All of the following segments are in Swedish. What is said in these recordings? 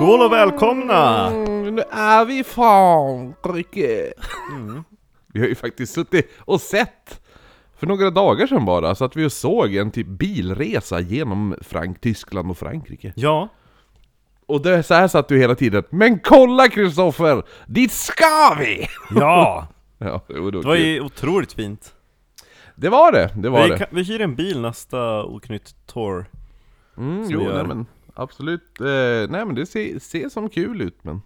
Skål och välkomna! Mm, nu är vi i Frankrike! Mm. Vi har ju faktiskt suttit och sett för några dagar sedan bara, så att vi såg en typ bilresa genom Frank Tyskland och Frankrike. Ja, Och det, så här satt du hela tiden, Men kolla Kristoffer! Dit ska vi! ja! Ja, det, Det var ju otroligt fint. det var det, det var Vi, det. kan, vi hyr en bil nästa Oknytt Tour. Mm, jo, nej, men absolut. Eh, nej men det ser, ser som kul ut men...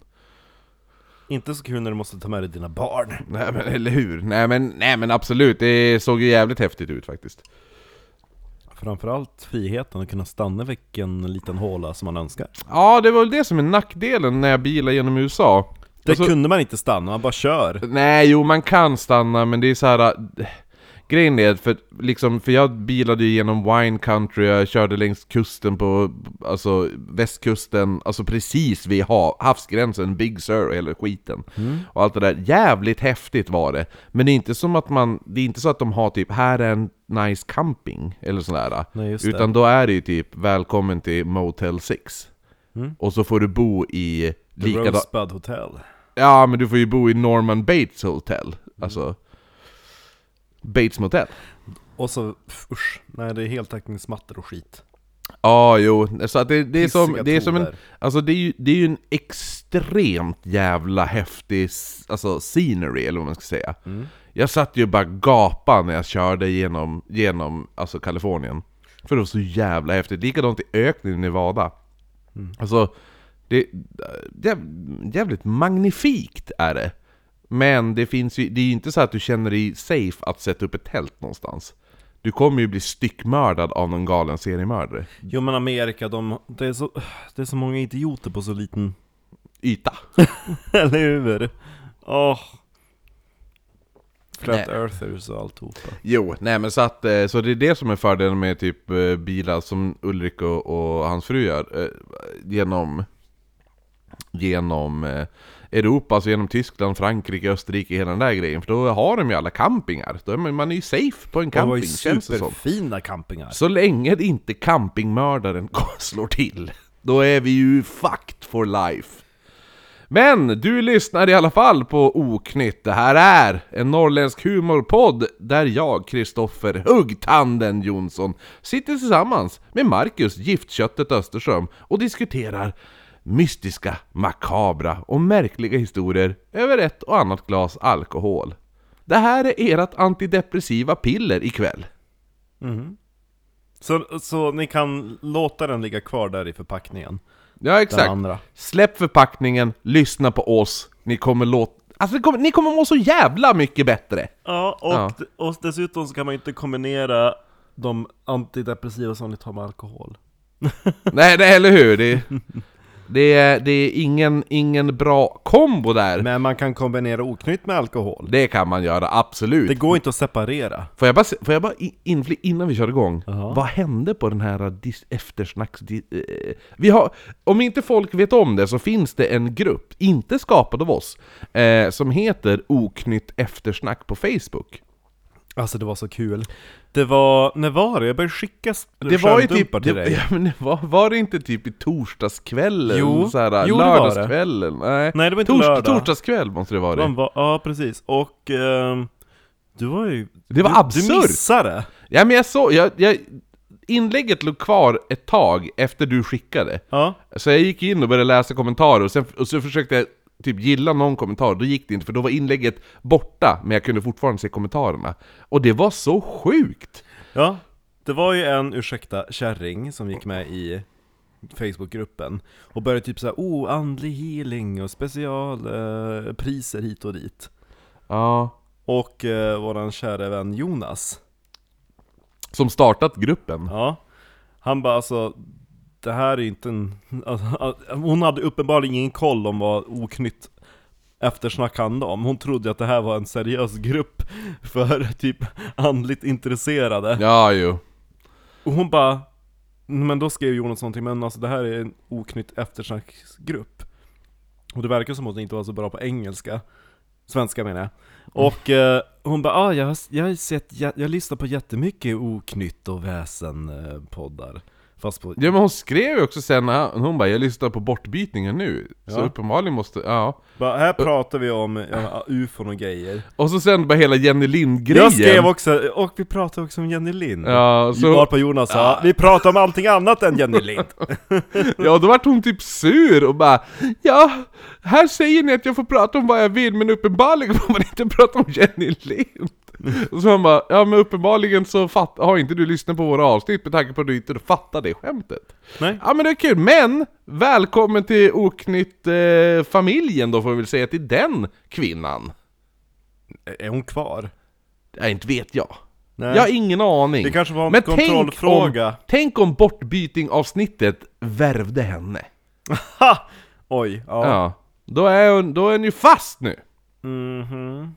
Inte så kul när du måste ta med dig dina barn. Nej men eller hur? Nej men, nej men absolut, det såg ju jävligt häftigt ut faktiskt. Framförallt friheten att kunna stanna i vilken liten håla som man önskar. Ja, det var väl det som är nackdelen när jag bilade genom USA. Det Alltså- kunde man inte stanna, man bara kör. Nej, jo man kan stanna men det är så här. äh, Grejen är, för, liksom, för jag bilade ju genom wine country, jag körde längs kusten på, alltså västkusten, alltså precis vid ha, havsgränsen, Big Sur och hela skiten. Och allt det där, jävligt häftigt var det. Men det är inte som att man, det är inte så att de har typ, här är en nice camping, eller sådär. Nej. Utan då är det ju typ, välkommen till Motel 6. Mm. Och så får du bo i The likadant... Rosebud Hotel. Ja, men du får ju bo i Norman Bates Hotel. Alltså... Bates Motel. Och så, usch, nej det är heltäckningsmattor och skit. Ja, jo. Så att det, det är som, det är som en... Alltså det är ju, det är ju en extremt jävla häftig alltså, scenery, eller vad man ska säga. Mm. Jag satt ju bara gapa när jag körde genom, genom alltså Kalifornien. För det var så jävla häftigt. Likadant i öknen i Nevada. Mm. Alltså, det, är jävligt magnifikt är det. Men det finns ju, det är ju inte så att du känner dig safe att sätta upp ett tält någonstans. Du kommer ju bli styckmördad av någon galen seriemördare. Jo men Amerika, de, det, är så, det är så många idioter på så liten Yta. Eller hur? Åh Flat Nej. Earthers och alltihopa Jo, nej men så att, eh, så det är det som är fördelen med typ eh, bilar som Ulrik och, och hans fru gör. eh, Genom, genom Europa, alltså genom Tyskland, Frankrike, Österrike, hela den där grejen. För då har de ju alla campingar. Då är man, man är ju safe på en Det camping, ju känns det som. superfina campingar Så länge det inte campingmördaren slår till, då är vi ju fucked for life. Men du lyssnar i alla fall på Oknytt. Det här är en norrländsk humorpodd där jag, Kristoffer Huggtanden Jonsson, sitter tillsammans med Marcus Giftköttet Österström och diskuterar mystiska, makabra och märkliga historier över ett och annat glas alkohol. Det här är ert antidepressiva piller ikväll. så, så ni kan låta den ligga kvar där i förpackningen Ja exakt. Släpp förpackningen, lyssna på oss. Ni kommer låta... Alltså ni kommer, ni kommer må så jävla mycket bättre! Ja, och, Ja. och dessutom så kan man inte kombinera de antidepressiva som ni tar med alkohol nej, nej, eller hur? Det, det, är, det är ingen, ingen bra kombo där. Men man kan kombinera oknytt med alkohol Det kan man göra, absolut. Det går inte att separera Får jag bara, se- får jag bara infli, innan vi kör igång, Jaha. vad hände på den här dis, eftersnacks... Di, eh, vi har, om inte folk vet om det så finns det en grupp, inte skapad av oss, eh, som heter Oknytt eftersnack på Facebook. Alltså det var så kul Det var, när var det? Jag började skicka Det var ju typ, till det, dig ja, men det var, var det inte typ i torsdagskvällen? Jo. så här, Jo, det var det. lördagskvällen? Nej, Nej det var inte Tors, lördag torsdagskväll måste det vara Det det. var, ja, precis. Och ehm, du var ju... Det var du, absurt. Du missade! Ja men jag såg, jag, jag, inlägget låg kvar ett tag efter du skickade. Ja. Så jag gick in och började läsa kommentarer, och, sen, och så försökte jag typ gilla någon kommentar, då gick det inte för då var inlägget borta, men jag kunde fortfarande se kommentarerna. Och det var så sjukt! Ja. Det var ju en, ursäkta, kärring som gick med i Facebookgruppen och började typ såhär, oh, andlig healing och specialpriser eh, hit och dit. Ja. Och eh, våran kära vän Jonas, Som startat gruppen. ja, han bara alltså det här är inte en... alltså, Hon hade uppenbarligen ingen koll om vad oknytt eftersnack handlade om. Hon trodde att det här var en seriös grupp för typ andligt intresserade. Ja, jo. Och hon bara, men då skrev Jonas någonting, men alltså det här är en oknytt eftersnacksgrupp. Och det verkar som att hon inte var så bra på engelska. Svenska menar jag. Och eh, hon bara, ah, jag, har, jag har sett, jag, jag lyssnar på jättemycket oknytt och väsen eh. Fast på... Ja men hon skrev ju också sen, hon bara 'Jag lyssnar på bortbytningen nu' Så Ja. uppenbarligen måste, ja Bara, här pratar vi om ja, ufon och grejer. Och så sen bara hela Jenny Lind-grejen Jag skrev också, och vi pratade också om Jenny Lind. Ja, så, Varpå Jonas sa, vi pratar om allting annat än Jenny Lind. ja, då vart hon typ sur och bara Ja, här säger ni att jag får prata om vad jag vill men uppenbarligen får man inte prata om Jenny Lind Och så han bara, ja men uppenbarligen så fatt, har inte du lyssnat på våra avsnitt med tanke på att du inte fattar det skämtet Nej. Ja men det är kul, men välkommen till Oknytt-familjen då får vi väl säga till den kvinnan Är hon kvar? Ja, inte vet jag Nej. Jag har ingen aning Det kanske var en Men kontrollfråga. Tänk om, tänk om bortbyting-avsnittet värvde henne! Oj, ja. Ja, då är hon, då är hon ju fast nu Mhm.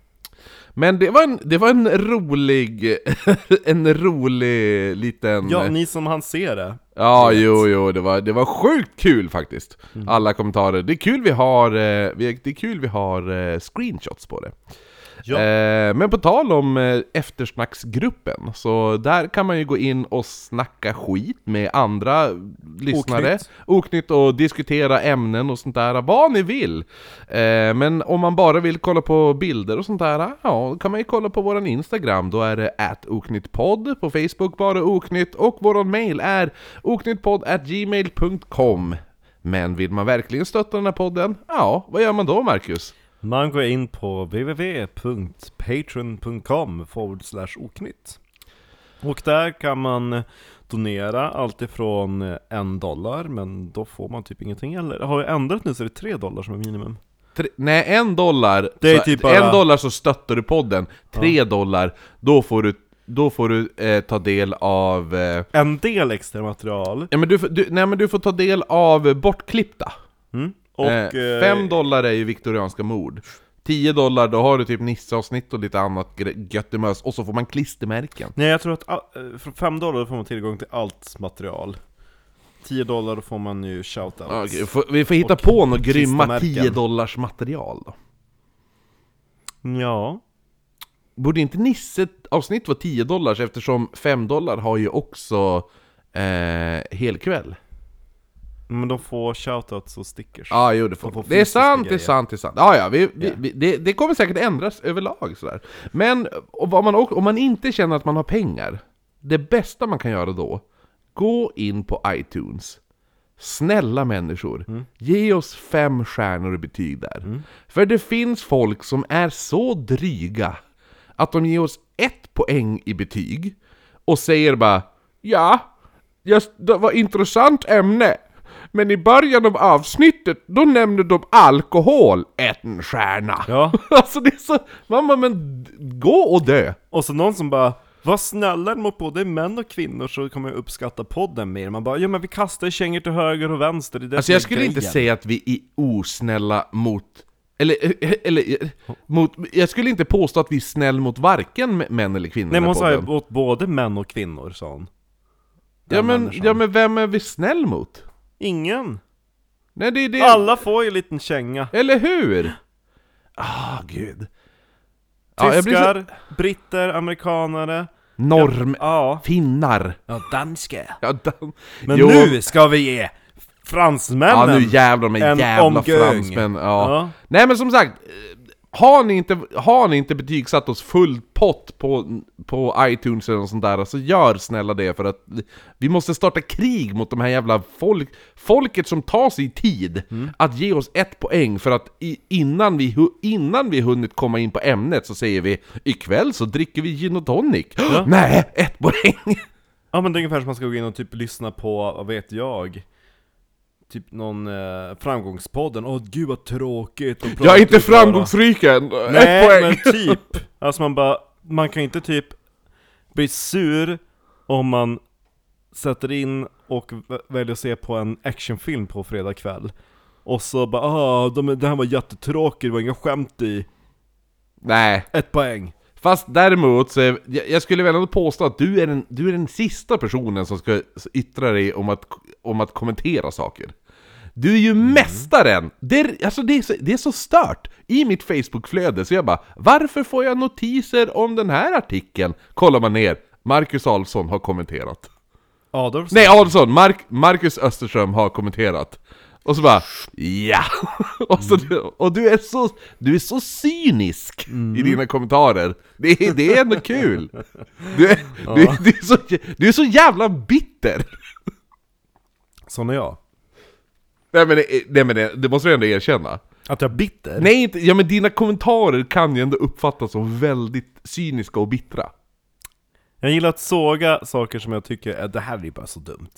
Men det var en, det var en rolig, en rolig liten... Ja, ni som han ser det. Ja, jo, jo, det var, det var sjukt kul faktiskt. Mm. Alla kommentarer. Det är kul vi har, eh, det är kul vi har eh, screenshots på det. Ja. Eh, men på tal om eh, eftersnacksgruppen, så där kan man ju gå in och snacka skit med andra lyssnare. Oknytt. Oknytt och diskutera ämnen och sånt där, vad ni vill. Eh, men om man bara vill kolla på bilder och sånt där, ja, då kan man ju kolla på våran Instagram, då är det oknyttpodd, på Facebook bara oknytt, och våran mail är oknyttpodd@gmail.com. Men vill man verkligen stötta den här podden, ja, vad gör man då Marcus? Man går in på www.patreon.com oknytt. Och där kan man donera allt ifrån eh, en dollar, men då får man typ ingenting. Eller har jag ändrat nu så är det tre dollar som är minimum. Tre, nej, en dollar, Det är så, typ bara- en dollar så stöttar du podden, tre dollar, då får du, då får du eh, ta del av... Eh, En del extra material. ja, men du, du, nej men du får ta del av bortklippta. Mm. Och, eh, eh, fem dollar är ju viktorianska mord. 10 dollar, då har du typ Nisse-avsnitt och lite annat göttemös, och så får man klistermärken. Nej jag tror att all- eh, för 5 dollar får man tillgång till allt material 10 dollar då får man ju shoutouts får- vi får hitta Och på något grymma klistermärken. 10 dollars material då. Ja, Borde inte Nisse-avsnitt vara 10 dollars eftersom 5 dollar har ju också eh, helkväll? Men de får shoutouts och stickers Ja, jo det får De Det är sant, det är grejer. sant, det är sant. Ja, ja, vi, vi, Ja. vi, det, det kommer säkert ändras överlag sådär. Men vad man, om man inte känner att man har pengar, det bästa man kan göra då, gå in på iTunes. Snälla människor, Mm. ge oss fem stjärnor i betyg där. För det finns folk som är så dryga att de ger oss ett poäng i betyg och säger bara Ja, just, det var intressant ämne. Men i början av avsnittet, då nämnde de alkohol, en stjärna. Ja, Alltså det är så, mamma men d- gå och dö. och så någon som bara Var snällare mot både män och kvinnor så kommer jag uppskatta podden mer Man bara, ja men vi kastar kängor till höger och vänster, det är Alltså jag skulle inte grejen." säga att vi är osnälla mot eller, eller, mot, jag skulle inte påstå att vi är snäll mot varken män eller kvinnor Nej men hon sa ju åt både män och kvinnor sa hon ja, men, människan. ja men vem är vi snäll mot? Ingen! Nej det är det, Alla får ju en liten känga eller hur? Ah, gud. Ja, jag blir så- Tyskar, britter, amerikanare Norm... Ja, Finnar. ja danska Ja, dan- Men Jo. nu ska vi ge fransmännen Ja nu jävlar med en jävla omgång. fransmän. Ja. Ja. Nej men som sagt, eh, har ni inte, har ni inte betygsatt oss full pott på, på iTunes eller sånt där, så gör snälla det för att vi måste starta krig mot de här jävla folk, folket som tar sig tid Mm. att ge oss ett poäng för att i, innan, vi, innan vi hunnit komma in på ämnet så säger vi ikväll så dricker vi gin och tonic. Nej, ett poäng! Ja men det är ungefär som man ska gå in och typ lyssna på, vad vet jag Typ någon eh, framgångspodden, åh gud vad tråkigt de Jag är inte bara- framgångsrik än! ett Nej poäng! men typ, alltså man bara, man kan inte typ bli sur om man sätter in och väljer att se på en actionfilm på fredag kväll. Och så bara ah, de, det här var jättetråkigt, det var inga skämt i. Nej, Ett poäng. Fast däremot så, är, jag, jag skulle väl ändå påstå att du är, den, du är den sista personen som ska yttra dig om att, om att kommentera saker. Du är ju mästaren! Det är, alltså det, är så, det är så stört! I mitt Facebook-flöde, så jag bara Varför får jag notiser om den här artikeln? Kollar man ner, Marcus Alfsson har kommenterat. Adolfsson? Nej Adolfsson, Mark, Marcus Österström har kommenterat. Och så bara ja! och, så, och du är så, du är så cynisk i dina kommentarer. Det är, det är ändå kul! Du är, du, du, är så, du är så jävla bitter! Sån är jag. Nej men, det- nej, men det, det måste du ändå erkänna. Att jag är bitter? Nej inte, ja men dina kommentarer kan ju ändå uppfattas som väldigt cyniska och bittra. Jag gillar att såga saker som jag tycker är det här är bara så dumt.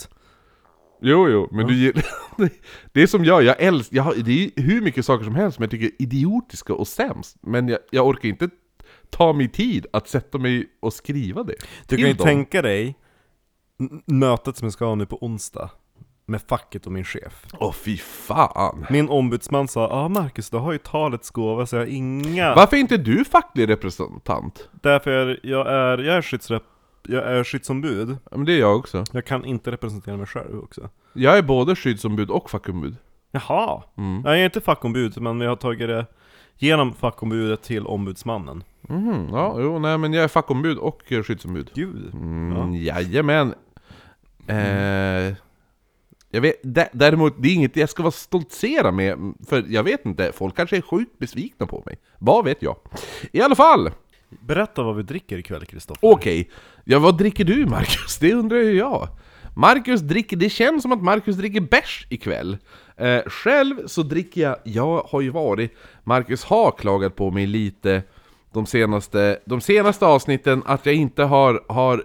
Jo, jo, men du gill- Det är som jag, jag älskar, jag har, det är hur mycket saker som helst som jag tycker är idiotiska och sämst. Men jag, jag orkar inte ta mig tid att sätta mig och skriva det. Du kan ju dem. tänka dig mötet som jag ska ha nu på onsdag med facket och min chef. Åh fy fan! Min ombudsman sa ja ah, Marcus, du har ju talets gåva så jag har inga... Varför är inte du facklig representant? Därför är jag är, jag är, skyddsrep... jag är skyddsombud. Ja, men det är jag också. Jag kan inte representera mig själv också. Jag är både skyddsombud och fackombud. Jaha! Mm. Jag är inte fackombud, men vi har tagit det genom fackombudet till ombudsmannen. Mhm, ja, jo, nej men jag är fackombud och skyddsombud. Gud! Mm, Jajamän. Eh, jag vet, dä- däremot, det är inget jag ska vara stoltsera med, för jag vet inte, folk kanske är sjukt besvikna på mig. Vad vet jag? I alla fall, Berätta vad vi dricker ikväll Kristoffer. okej. Ja, vad dricker du Marcus? Det undrar ju jag. Marcus dricker, det känns som att Marcus dricker bärs ikväll. Eh, själv så dricker jag, jag har ju varit, Marcus har klagat på mig lite de senaste, de senaste avsnitten att jag inte har, har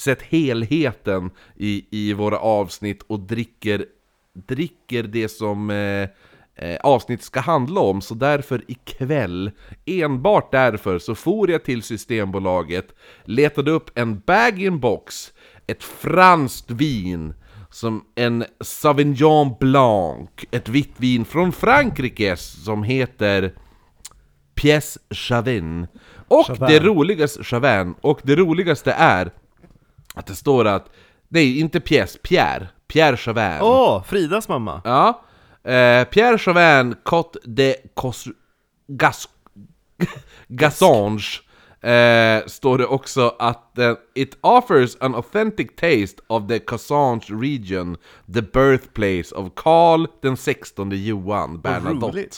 sett helheten i, i våra avsnitt och dricker, dricker det som eh, eh, avsnitt ska handla om, så därför ikväll, enbart därför, så for jag till Systembolaget, letade upp en bag-in-box, ett franskt vin, som en Sauvignon Blanc, ett vitt vin från Frankrike som heter Pièce Chavin. Och Chavin. det roligaste, Chavin, och det roligaste är att det står att, nej inte Pièce, Pierre, Pierre Chavin. Åh! Fridas mamma! Ja. Eh, Pierre Chauvin Cote de Cos Gas Gassange eh, står det också att eh, It offers an authentic taste of the Cassange region, the birthplace of Karl den 16 Johan Bernadotte,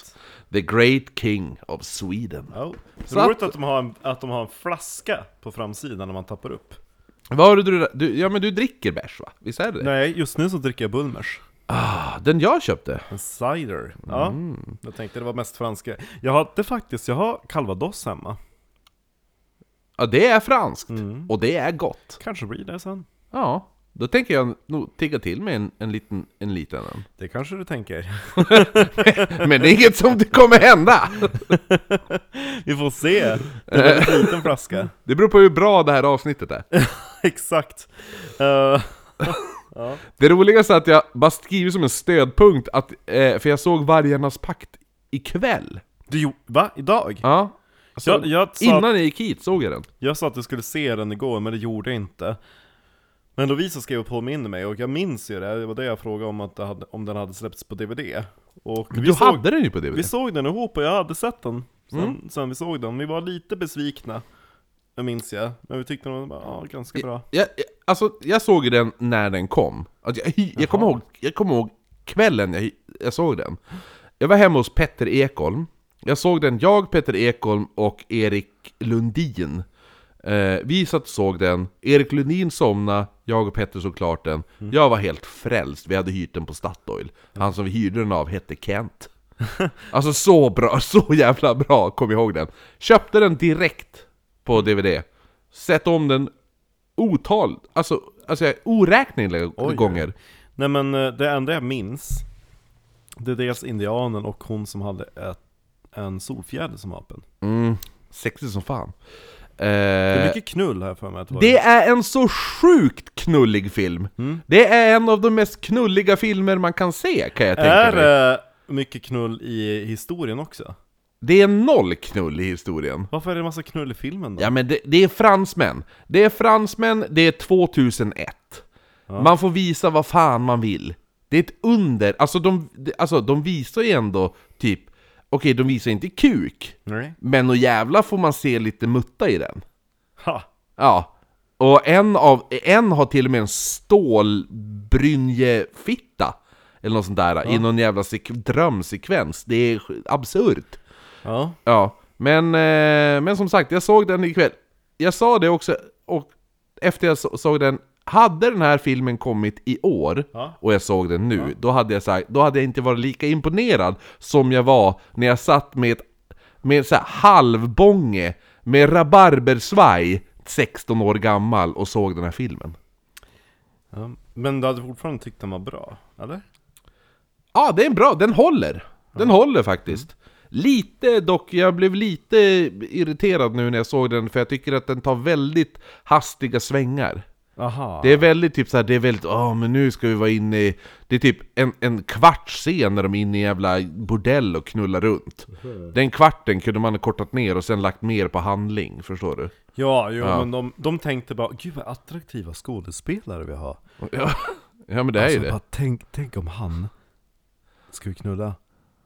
the great king of Sweden. Oh. Så Roligt att- att de, har en, att de har en flaska på framsidan när man tappar upp. Vad har du, du, ja men du dricker bärs va? Visst är det det? Nej, just nu så dricker jag Bulmers. Ah, den jag köpte. En cider. Ja, Mm. jag tänkte det var mest franska. Jag har det faktiskt, jag har calvados hemma. Ja, det är franskt. Mm. Och det är gott. Kanske blir det sen. Ja, då tänker jag nog tigga till med en, en liten en liten en. Det kanske du tänker. Men det är inget som det kommer hända! Vi får se. Det är en liten flaska. Det beror på hur bra det här avsnittet är. Exakt. Eh, Det roligaste är att jag bara skrivit som en stödpunkt att, eh, för jag såg Vargarnas pakt ikväll. du, jo- va? Idag? Ja. Alltså, Jag, jag, innan jag gick hit såg jag den. jag sa att jag skulle se den igår, men det gjorde jag inte. Men Lovisa skrev och påminner mig, och jag minns ju det, det var det jag frågade om, att hade, om den hade släppts på DVD. Och vi Du såg, hade den ju på DVD. Vi såg den ihop och jag hade sett den sen, Mm. sen vi såg den. Vi var lite besvikna, det minns jag. Men vi tyckte den var ja, ganska bra. Jag, jag, alltså, jag såg den när den kom. Alltså, jag, jag, kommer ihåg, jag kommer ihåg kvällen jag, jag såg den. Jag var hemma hos Petter Ekholm. Jag såg den, jag, Petter Ekholm och Erik Lundin. Eh, vi satt och såg den, Erik Lundin somnade, jag och Petter såg klart den. Jag var helt frälst, vi hade hyrt den på Statoil. Han som vi hyrde den av hette Kent. Alltså så bra, så jävla bra, kom ihåg den. Köpte den direkt på DVD. Sett om den otal, alltså, alltså oräkneliga Oj. gånger. Nej men eh, det enda jag minns, det är dels indianen och hon som hade ett, en solfjäder som vapen. Mm, sexigt som fan. Det är Eh, mycket knull här för mig det är en så sjukt knullig film. Mm. Det är en av de mest knulliga filmer man kan se, kan jag tänka Är mig. det mycket knull i historien också? Det är noll knull i historien. Varför är det en massa knull i filmen då? Ja men det, det är fransmän. Det är fransmän, det är 2001. Man får visa vad fan man vill. Det är ett under. Alltså de, alltså, de visar ju ändå typ, okej de visar inte kuk, Nej. men och jävla får man se lite mutta i den. Ha! Ja. Och en, av, en har till och med en stålbrynjefitta. Eller något sånt där, i någon jävla sek- drömsekvens. Det är absurt. Ja. Ja, men, eh, men som sagt, jag såg den ikväll. Jag sa det också, och efter jag så- såg den, hade den här filmen kommit i år, Ja. och jag såg den nu, då, hade jag sagt, då hade jag inte varit lika imponerad som jag var när jag satt med ett med så här halvbånge, med rabarbersvaj, 16 år gammal, och såg den här filmen. ja. Men du hade fortfarande tyckt den var bra, eller? Ja, det är bra, den håller. Den håller faktiskt. Lite dock, jag blev lite irriterad nu när jag såg den, för jag tycker att den tar väldigt hastiga svängar. Aha. Det är väldigt typ såhär, det är väldigt, åh men nu ska vi vara inne i... Det är typ en, en kvarts scen när de är inne i jävla bordell och knullar runt. Den kvarten kunde man ha kortat ner och sen lagt mer på handling, förstår du? Ja, jo, Ja. men de, de tänkte bara Gud vad attraktiva skådespelare vi har Ja, ja men det är alltså, ju det. Bara, tänk, tänk om han Ska vi knulla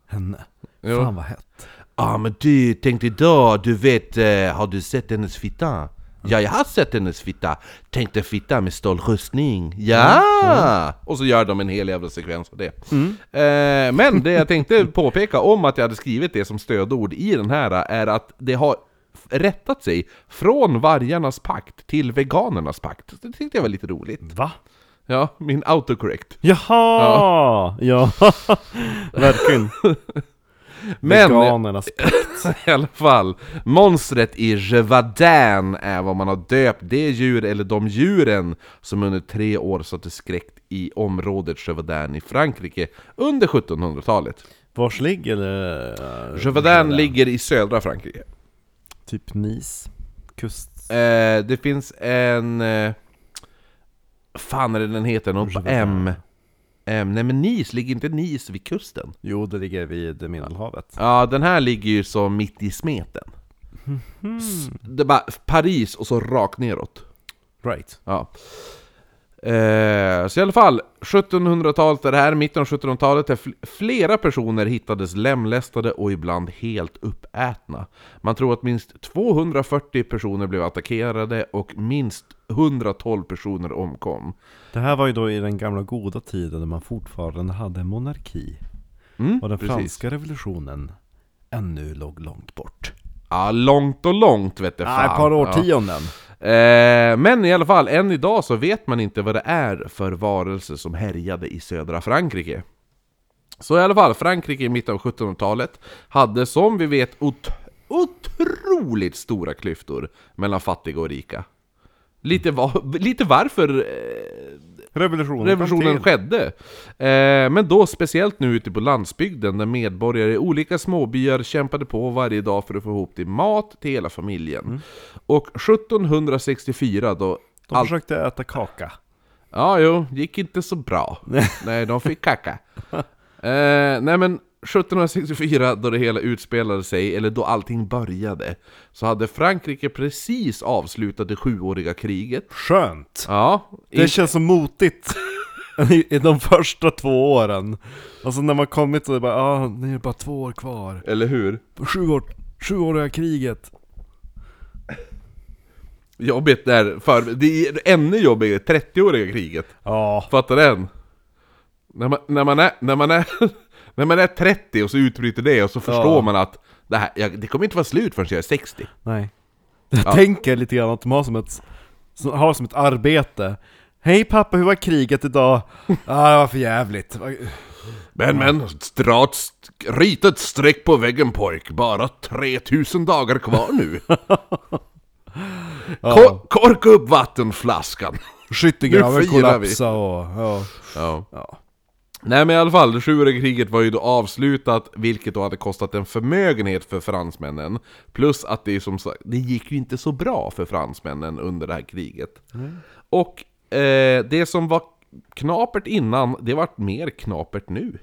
henne? Ja. Fan vad hett Ja men du, tänkte då, du vet, eh, har du sett hennes fitta? Ja, jag har sett hennes fitta. Tänkte fitta med stålrustning. Ja! Och så gör de en hel jävla sekvens av det. Eh, men det jag tänkte påpeka om att jag hade skrivit det som stödord i den här är att det har rättat sig från vargarnas pakt till veganernas pakt. Det tyckte jag var lite roligt. Va? Ja, min autocorrect. Jaha! Ja, verkligen Men Veganernas i alla fall, monstret i Gévaudan är vad man har döpt det djur eller de djuren som under tre år satte skräck i området Gévaudan i Frankrike under 1700-talet. Vars ligger uh, Gévaudan ligger i södra Frankrike. Typ Nice Kust Eh, det finns en... Eh, fan är det den heter? Någon på M. M. Nej men Nice, ligger inte Nice vid kusten? Jo, det ligger vid Medelhavet Ja, den här ligger ju så mitt i smeten. S- Det är bara Paris och så rakt neråt. Right Ja. Eh, så i alla fall, 1700-talet är det här, mitten av 1700-talet, där fl- flera personer hittades lemlästade och ibland helt uppätna. Man tror att minst 240 personer blev attackerade och minst 112 personer omkom. Det här var ju då i den gamla goda tiden när man fortfarande hade monarki Mm, Och den precis. franska revolutionen ännu låg långt bort Ja, långt och långt vet ah, fan. Ett par Ja. Eh, men i alla fall, än idag så vet man inte vad det är för varelse som härjade i södra Frankrike. Så i alla fall, Frankrike i mitten av 1700-talet hade som vi vet ot- otroligt stora klyftor mellan fattiga och rika. Lite, va- lite varför eh, Revolutionen, revolutionen skedde. Eh, men då speciellt nu ute på landsbygden där medborgare i olika småbyar kämpade på varje dag för att få ihop till mat till hela familjen. Och 1764 då... De allt- försökte äta kaka Ja, jo, gick inte så bra. nej, de fick kacka. Eh, nej men 1764 då det hela utspelade sig, eller då allting började, så hade Frankrike precis avslutat det sjuåriga kriget. Skönt! Ja, Det känns så motigt i, de första två åren Alltså när man kommit är det bara ah, det är bara två år kvar eller hur? Sju år, sjuåriga kriget Jobbigt där, för det är ännu jobbigare, 30-åriga kriget. Ja, Fattar den? När man, när man, är, när man, är, när man är 30 och så utbryter det och så förstår Ja. man att det, här, ja, det kommer inte vara slut förrän jag är 60. nej Jag tänker lite grann att de har som ett, som, har som ett arbete Hej pappa, hur var kriget idag? ah, det var för jävligt. Men men, dra ett st- rita ett streck på väggen pojk, bara 3000 dagar kvar nu. Ko- korka upp vattenflaskan. Skyttegraven kollapsade och... Ja. Ja. Ja. Nej men i alla fall, det sjuåriga kriget var ju då avslutat, vilket då hade kostat en förmögenhet för fransmännen. Plus att det som sagt, det gick ju inte så bra för fransmännen under det här kriget. Och eh, det som var knapert innan, det vart mer knapert nu.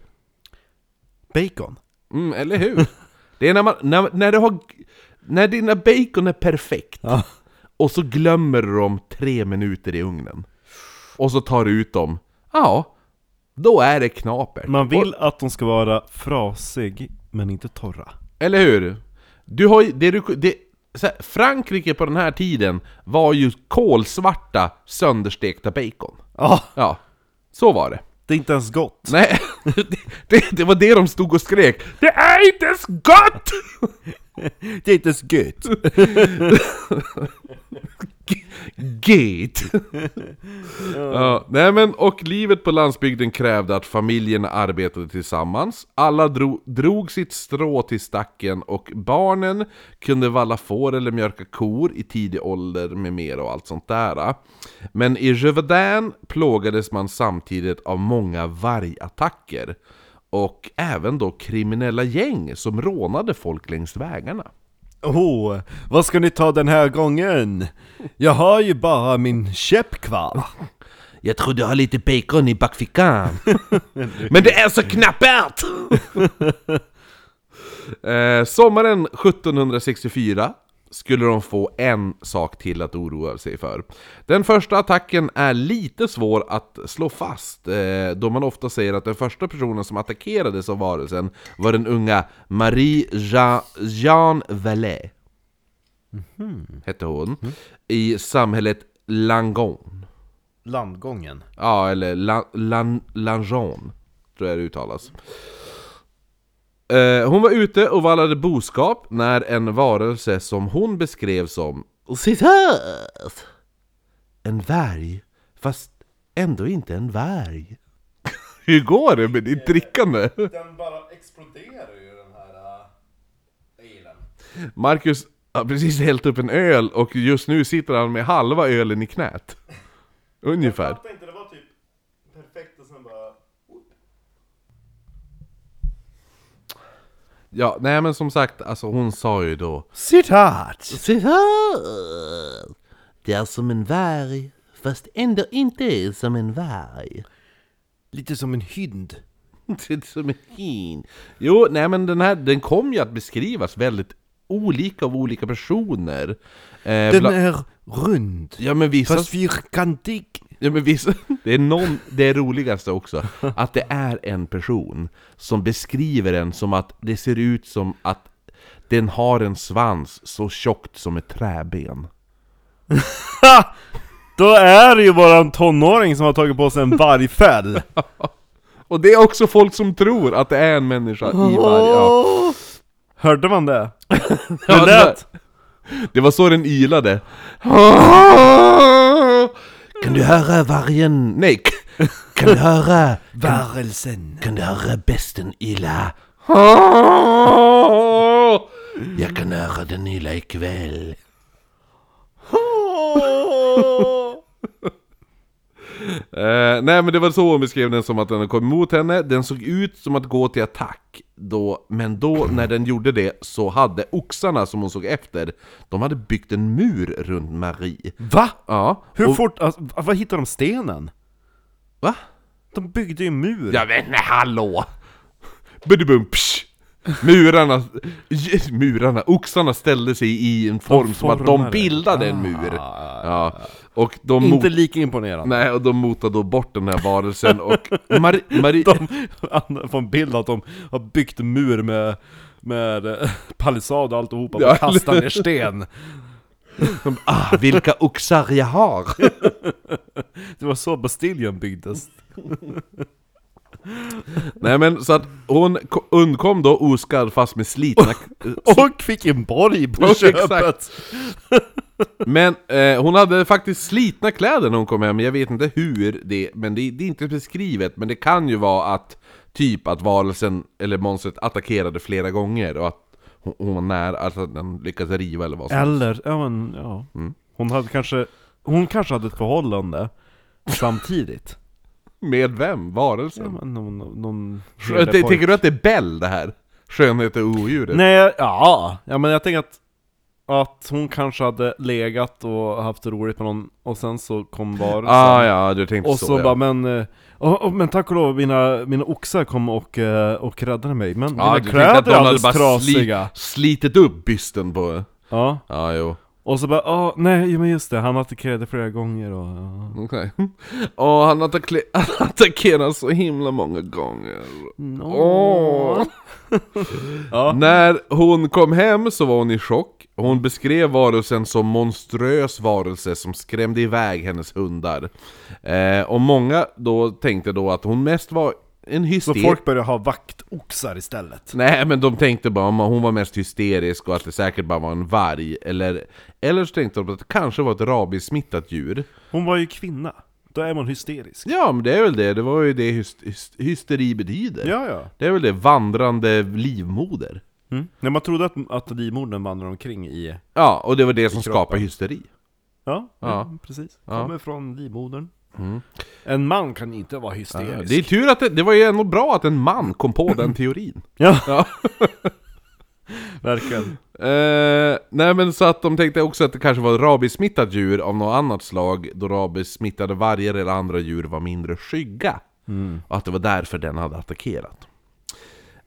Bacon. Mm, eller hur? det är när man, när, när du har, när dina bacon är perfekt, Ja. och så glömmer du dem tre minuter i ugnen. Och så tar du ut dem, ja, då är det knapert. Man vill att de ska vara frasig, men inte torra. Eller hur? Du har ju- det du, det, här, Frankrike på den här tiden var ju kolsvarta sönderstekta bacon. Ja, Ja, så var det. det är inte ens gott. Nej, det, det, det var det de stod och skrek. Det är inte ens gott! Det är inte ens gött. Gate! ja, nej men, och livet på landsbygden krävde att familjerna arbetade tillsammans. Alla dro, drog sitt strå till stacken och barnen kunde valla får eller mjölka kor i tidig ålder med mera och allt sånt där. Men i Gévaudan plågades man samtidigt av många vargattacker. Och även då kriminella gäng som rånade folk längs vägarna. Oh, vad ska ni ta den här gången? Jag har ju bara min käpp kvar. Jag tror du har lite bacon i bakfickan. Men det är så knappert! eh, sommaren 1764 skulle de få en sak till att oroa sig för. Den första attacken är lite svår att slå fast, eh, då man ofta säger att den första personen som attackerades av varelsen var den unga Marie Jean, Jean Vallet. Hette hon. I samhället Langon. Landgången. Ja, eller la, lan, Langeon, tror jag det uttalas. Eh, hon var ute och vallade boskap när en varelse som hon beskrev som Citat! En varg, fast ändå inte en varg. Hur går det med ditt drickande? Den bara exploderar ju den här elen. Marcus har precis hällt upp en öl och just nu sitter han med halva ölen i knät. Ungefär. fattar inte, det var typ perfekt och sen bara... Ja, nej men som sagt, alltså hon sa ju då Citat! Citat! Det är som en varg, fast ändå inte som en varg. Lite som en hund. Det är som en hin. Jo, nej men den här, den kom ju att beskrivas väldigt olika av olika personer. Eh, Den bla- är rund. Ja men vissa... Fast fyrkantig. Ja, men vissa, det är någon, det roligaste också, att det är en person som beskriver den som att det ser ut som att den har en svans så tjockt som ett träben. Då är det ju bara en tonåring som har tagit på sig en vargfäll. Och det är också folk som tror att det är en människa i varje... Ja. Hörde man det? Det lät... Det var så den ylade. Kan du höra vargen? Nej, kan du höra? Varelsen. Kan du höra besten yla? Jag kan höra den yla ikväll. Eh, nej men det var så hon beskrev den som att den kom emot henne, den såg ut som att gå till attack då, men då när den gjorde det så hade oxarna som hon såg efter, de hade byggt en mur runt Marie. Va? Ja, Hur och, fort, alltså, var hittade de stenen? Va? De byggde ju en mur. Vet inte, hallå! Budibum, psh. Murarna, murarna, oxarna ställde sig i en form som att de bildade en mur. Ja, och de Inte mot, lika imponerande. nej, och de motade då bort den här varelsen och De han får en bild att de har byggt en mur med, med eh, palissad och alltihopa, Ja. och kastar ner sten. ah, vilka oxar jag har! Det var så Bastiljen byggdes. nej men så att hon ko- undkom då oskadd fast med slitna... Och fick en borg på Ja, köpet! exakt. Men eh, hon hade faktiskt slitna kläder när hon kom hem, jag vet inte hur det, men det, det är inte beskrivet, men det kan ju vara att typ att varelsen, eller monstret attackerade flera gånger och att hon, hon var nära, alltså att den lyckades riva eller vad som. Eller, ja men ja. Mm. Hon hade kanske, hon kanske hade ett förhållande samtidigt. Med vem? Ja, Varelsen? men någon, någon t- Tänker du att det är Bell det här? Skönhet och odjuret? Nej, ja, ja men jag tänker att att hon kanske hade legat och haft roligt med någon, och sen så kom varelsen Ah ja, du tänkte Och så, så ja. bara, men, eh, och, och, men tack och lov, mina, mina oxar kom och, eh, och räddade mig Men Ja, dina du tänkte att kläder de är hade alldeles bara trasiga slitit upp bysten på... Ja, Ja, jo. Och så bara, ah, nej men just det, han attackerade flera gånger och... Ja. Okej. Och han, attackle- han attackerar så himla många gånger. Åh. Ja. När hon kom hem så var hon i chock. Hon beskrev varelsen som monströs varelse som skrämde iväg hennes hundar. Eh, och många då tänkte då att hon mest var en Så hyster... folk började ha vaktoxar istället? Nej men de tänkte bara att hon var mest hysterisk och att det säkert bara var en varg. Eller, eller så tänkte de att det kanske var ett rabiessmittat djur. Hon var ju kvinna, då är man hysterisk. Ja men det är väl det, det var ju det hys- hys- hysteri betyder. Ja, ja. Det är väl det, vandrande livmoder. Mm. När man trodde att, att livmodern vandrar omkring i... Ja, och det var det som kroppen. skapade hysteri. Ja, Ja. precis. Ja. Kommer från livmodern. Mm. En man kan inte vara Ja, hysterisk. det är tur att det, det var ju ändå bra att en man kom på den teorin. Ja, Ja. verkligen. Eh, nej men så att de tänkte också att det kanske var ett rabiessmittat djur av något annat slag, då rabiessmittade vargar eller andra djur var mindre skygga. Och att det var därför den hade attackerat.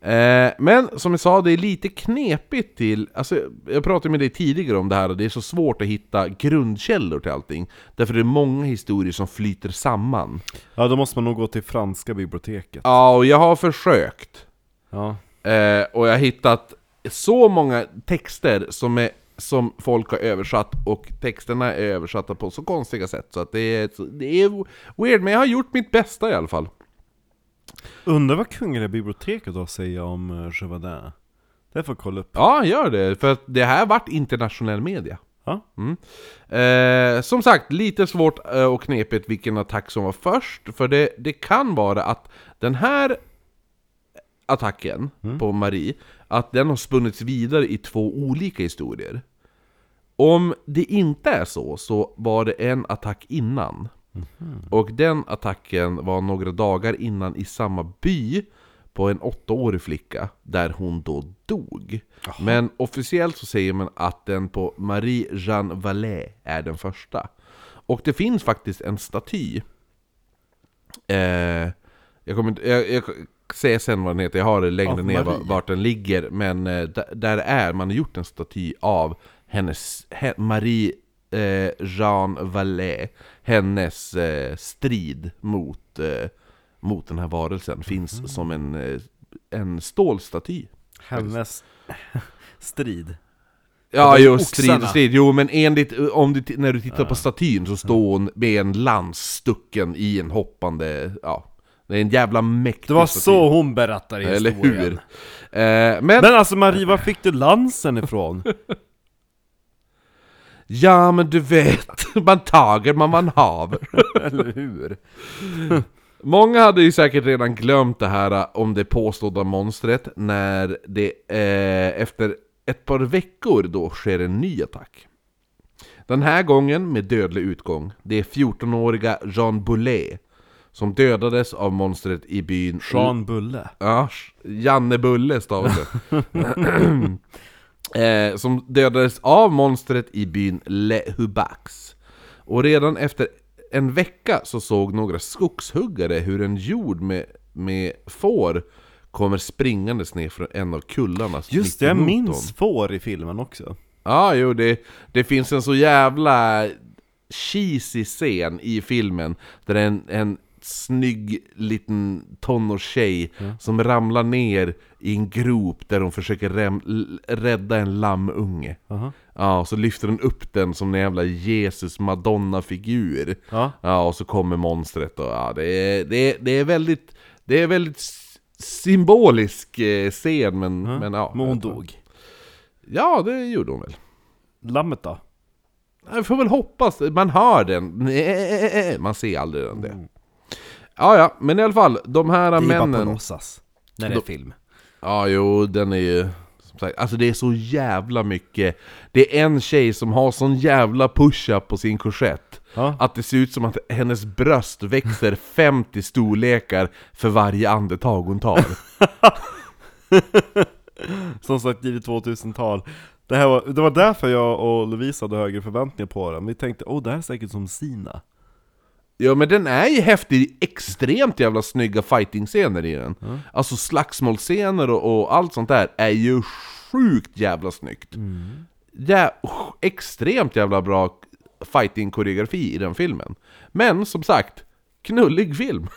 Eh, men som jag sa, det är lite knepigt till... Alltså, jag pratade med dig tidigare om det här och det är så svårt att hitta grundkällor till allting. Därför det är många historier som flyter samman. Ja, då måste man nog gå till franska biblioteket. Ja, och jag har försökt. Ja. Eh, och jag har hittat så många texter som, är, som folk har översatt och texterna är översatta på så konstiga sätt så att det är, det är weird, men jag har gjort mitt bästa i alla fall. Undrar vad Kungliga biblioteket har att säga om uh, Chevadin? Det får jag kolla upp. Ja, gör det, för att det här vart internationell media. Ja. Mm. Eh, som sagt, lite svårt eh, och knepigt vilken attack som var först, för det, det kan vara att den här attacken på Marie, att den har spunnits vidare i två olika historier. Om det inte är så, så var det en attack innan. Och den attacken var några dagar innan i samma by på en åttaårig flicka, där hon då dog. Men officiellt så säger man att den på Marie Jeanne Vallée är den första. Och det finns faktiskt en staty. Eh, jag kommer inte... Jag, jag säger sen vad den heter, jag har det längre Av ner Marie. vart den ligger. Men eh, där, där är, man har gjort en staty av hennes, he, Marie eh, Jeanne Vallée. Hennes eh, strid mot, eh, mot den här varelsen finns Mhm. som en, eh, en stålstaty. Hennes strid. Ja, jo, strid, strid. Jo, men enligt, om du, när du tittar på statyn så står hon med en lans stucken i en hoppande, ja, det är en jävla mäktig Det var staty. så hon berättar i Eller historien. hur? Eh, men, Men alltså Marie, var fick du lansen ifrån? ja men du vet, man tager man man haver. Eller hur? Många hade ju säkert redan glömt det här eh, om det påstådda monstret när det eh, efter ett par veckor då sker en ny attack. Den här gången med dödlig utgång. Det är 14-åriga Jean Boulet som dödades av monstret i byn... Jean Bulle. Ja, Janne Bulle stavas det. eh, som dödades av monstret i byn Le Hubax. Och redan efter en vecka så såg några skogshuggare hur en jord med, med får kommer springandes ner från en av kullarna Just det, jag minns får i filmen också. Ja, jo, det, det finns en så jävla cheesy scen i filmen där en, en snygg liten tonårstjej som ramlar ner i en grop där hon försöker rem, rädda en lammunge. Aha. Ja, och så lyfter hon upp den som en jävla Jesus Madonna-figur. Ja. Ja, och så kommer monstret och ja, det är, det är, det är väldigt, det är väldigt symbolisk eh, scen men, men ja. Men hon dog. Ja, det gjorde hon väl. Lammet då? Jag får väl hoppas, man hör den, Nej, man ser aldrig den det. Ja, ja, men i alla fall, de här Det är bara på männen... låtsas. När det är Då- film. Ja, jo, den är ju... Som sagt, alltså det är så jävla mycket. Det är en tjej som har sån jävla push-up på sin korsett. Ja. Att det ser ut som att hennes bröst växer 50 storlekar för varje andetag hon tar. Som sagt, i 2000-tal. Det, här var, det var därför jag och Lovisa hade högre förväntningar på den. Vi tänkte, åh det här är säkert som Sina. Ja men den är ju häftig, extremt jävla snygga fighting-scener i den. Alltså slagsmålscener och, och allt sånt där är ju sjukt jävla snyggt. jä extremt jävla bra fighting-koreografi i den filmen. Men som sagt, knullig film.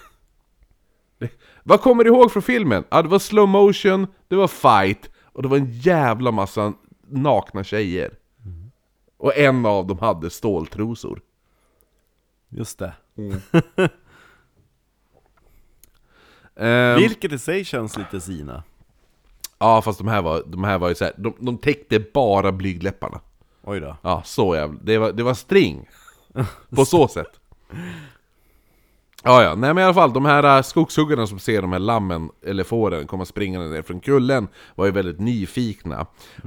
Vad kommer du ihåg från filmen? Ja, det var slow motion, det var fight, och det var en jävla massa nakna tjejer. Och en av dem hade ståltrosor. Just det. Ehm, Vilket i sig känns lite Sina. ja, fast de här var, de här var ju såhär, de, de täckte bara blygdläpparna. Oj då. Ja, så jävla... Det var, det var string. På så sätt. Ja, ja. Nej men i alla fall, de här äh, skogshuggarna som ser de här lammen, eller fåren, komma springande ner från kullen var ju väldigt nyfikna.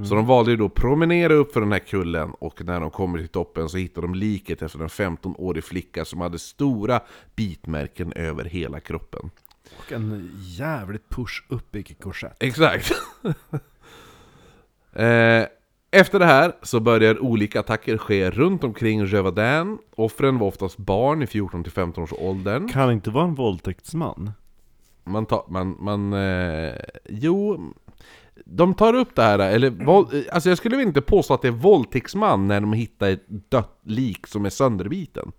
Så de valde ju då att promenera upp för den här kullen, och när de kommer till toppen så hittar de liket efter en 15-årig flicka som hade stora bitmärken över hela kroppen. Och en jävligt push upp i korsett. Exakt. eh, efter det här så börjar olika attacker ske runt omkring Rövadän. Offren var oftast barn i 14-15 års åldern. Kan inte vara en våldtäktsman? Man tar, man, man, eh, jo... De tar upp det här, eller våld, alltså jag skulle inte påstå att det är våldtäktsman när de hittar ett dött lik som är sönderbiten.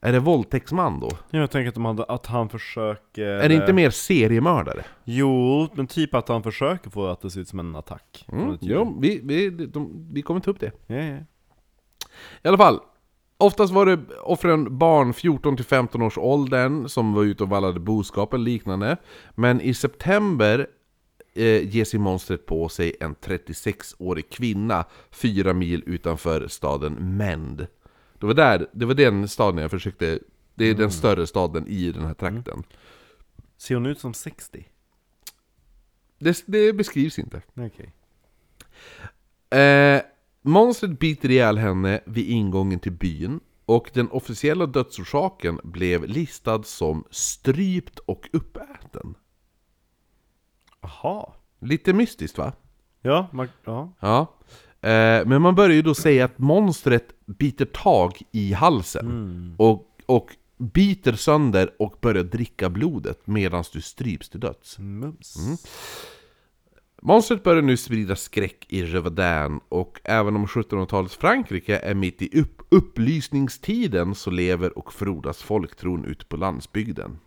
Är det våldtäktsman då? Jag tänker att, de hade, att han försöker... Är det inte mer seriemördare? Jo, men typ att han försöker få att det ser ut som en attack. Mm, jo, vi, vi, de, vi kommer ta upp det. Ja, ja. I alla fall, oftast var det offren barn 14-15 års åldern som var ute och vallade boskap eller liknande. Men i september eh, ger sig monstret på sig en 36-årig kvinna fyra mil utanför staden Mend. Det var, där, det var den staden jag försökte... Det är den större staden i den här trakten. Ser hon ut som 60? Det, det beskrivs inte. Okej. Eh, monstret biter ihjäl henne vid ingången till byn och den officiella dödsorsaken blev listad som strypt och uppäten. Jaha. Lite mystiskt va? Ja, man, ja. Ja. Eh, men man börjar ju då säga att monstret biter tag i halsen och, och biter sönder och börjar dricka blodet medan du stryps till döds. Mums. Monstret börjar nu sprida skräck i Rövadän och även om 1700-talets Frankrike är mitt i upp upplysningstiden så lever och frodas folktron ute på landsbygden.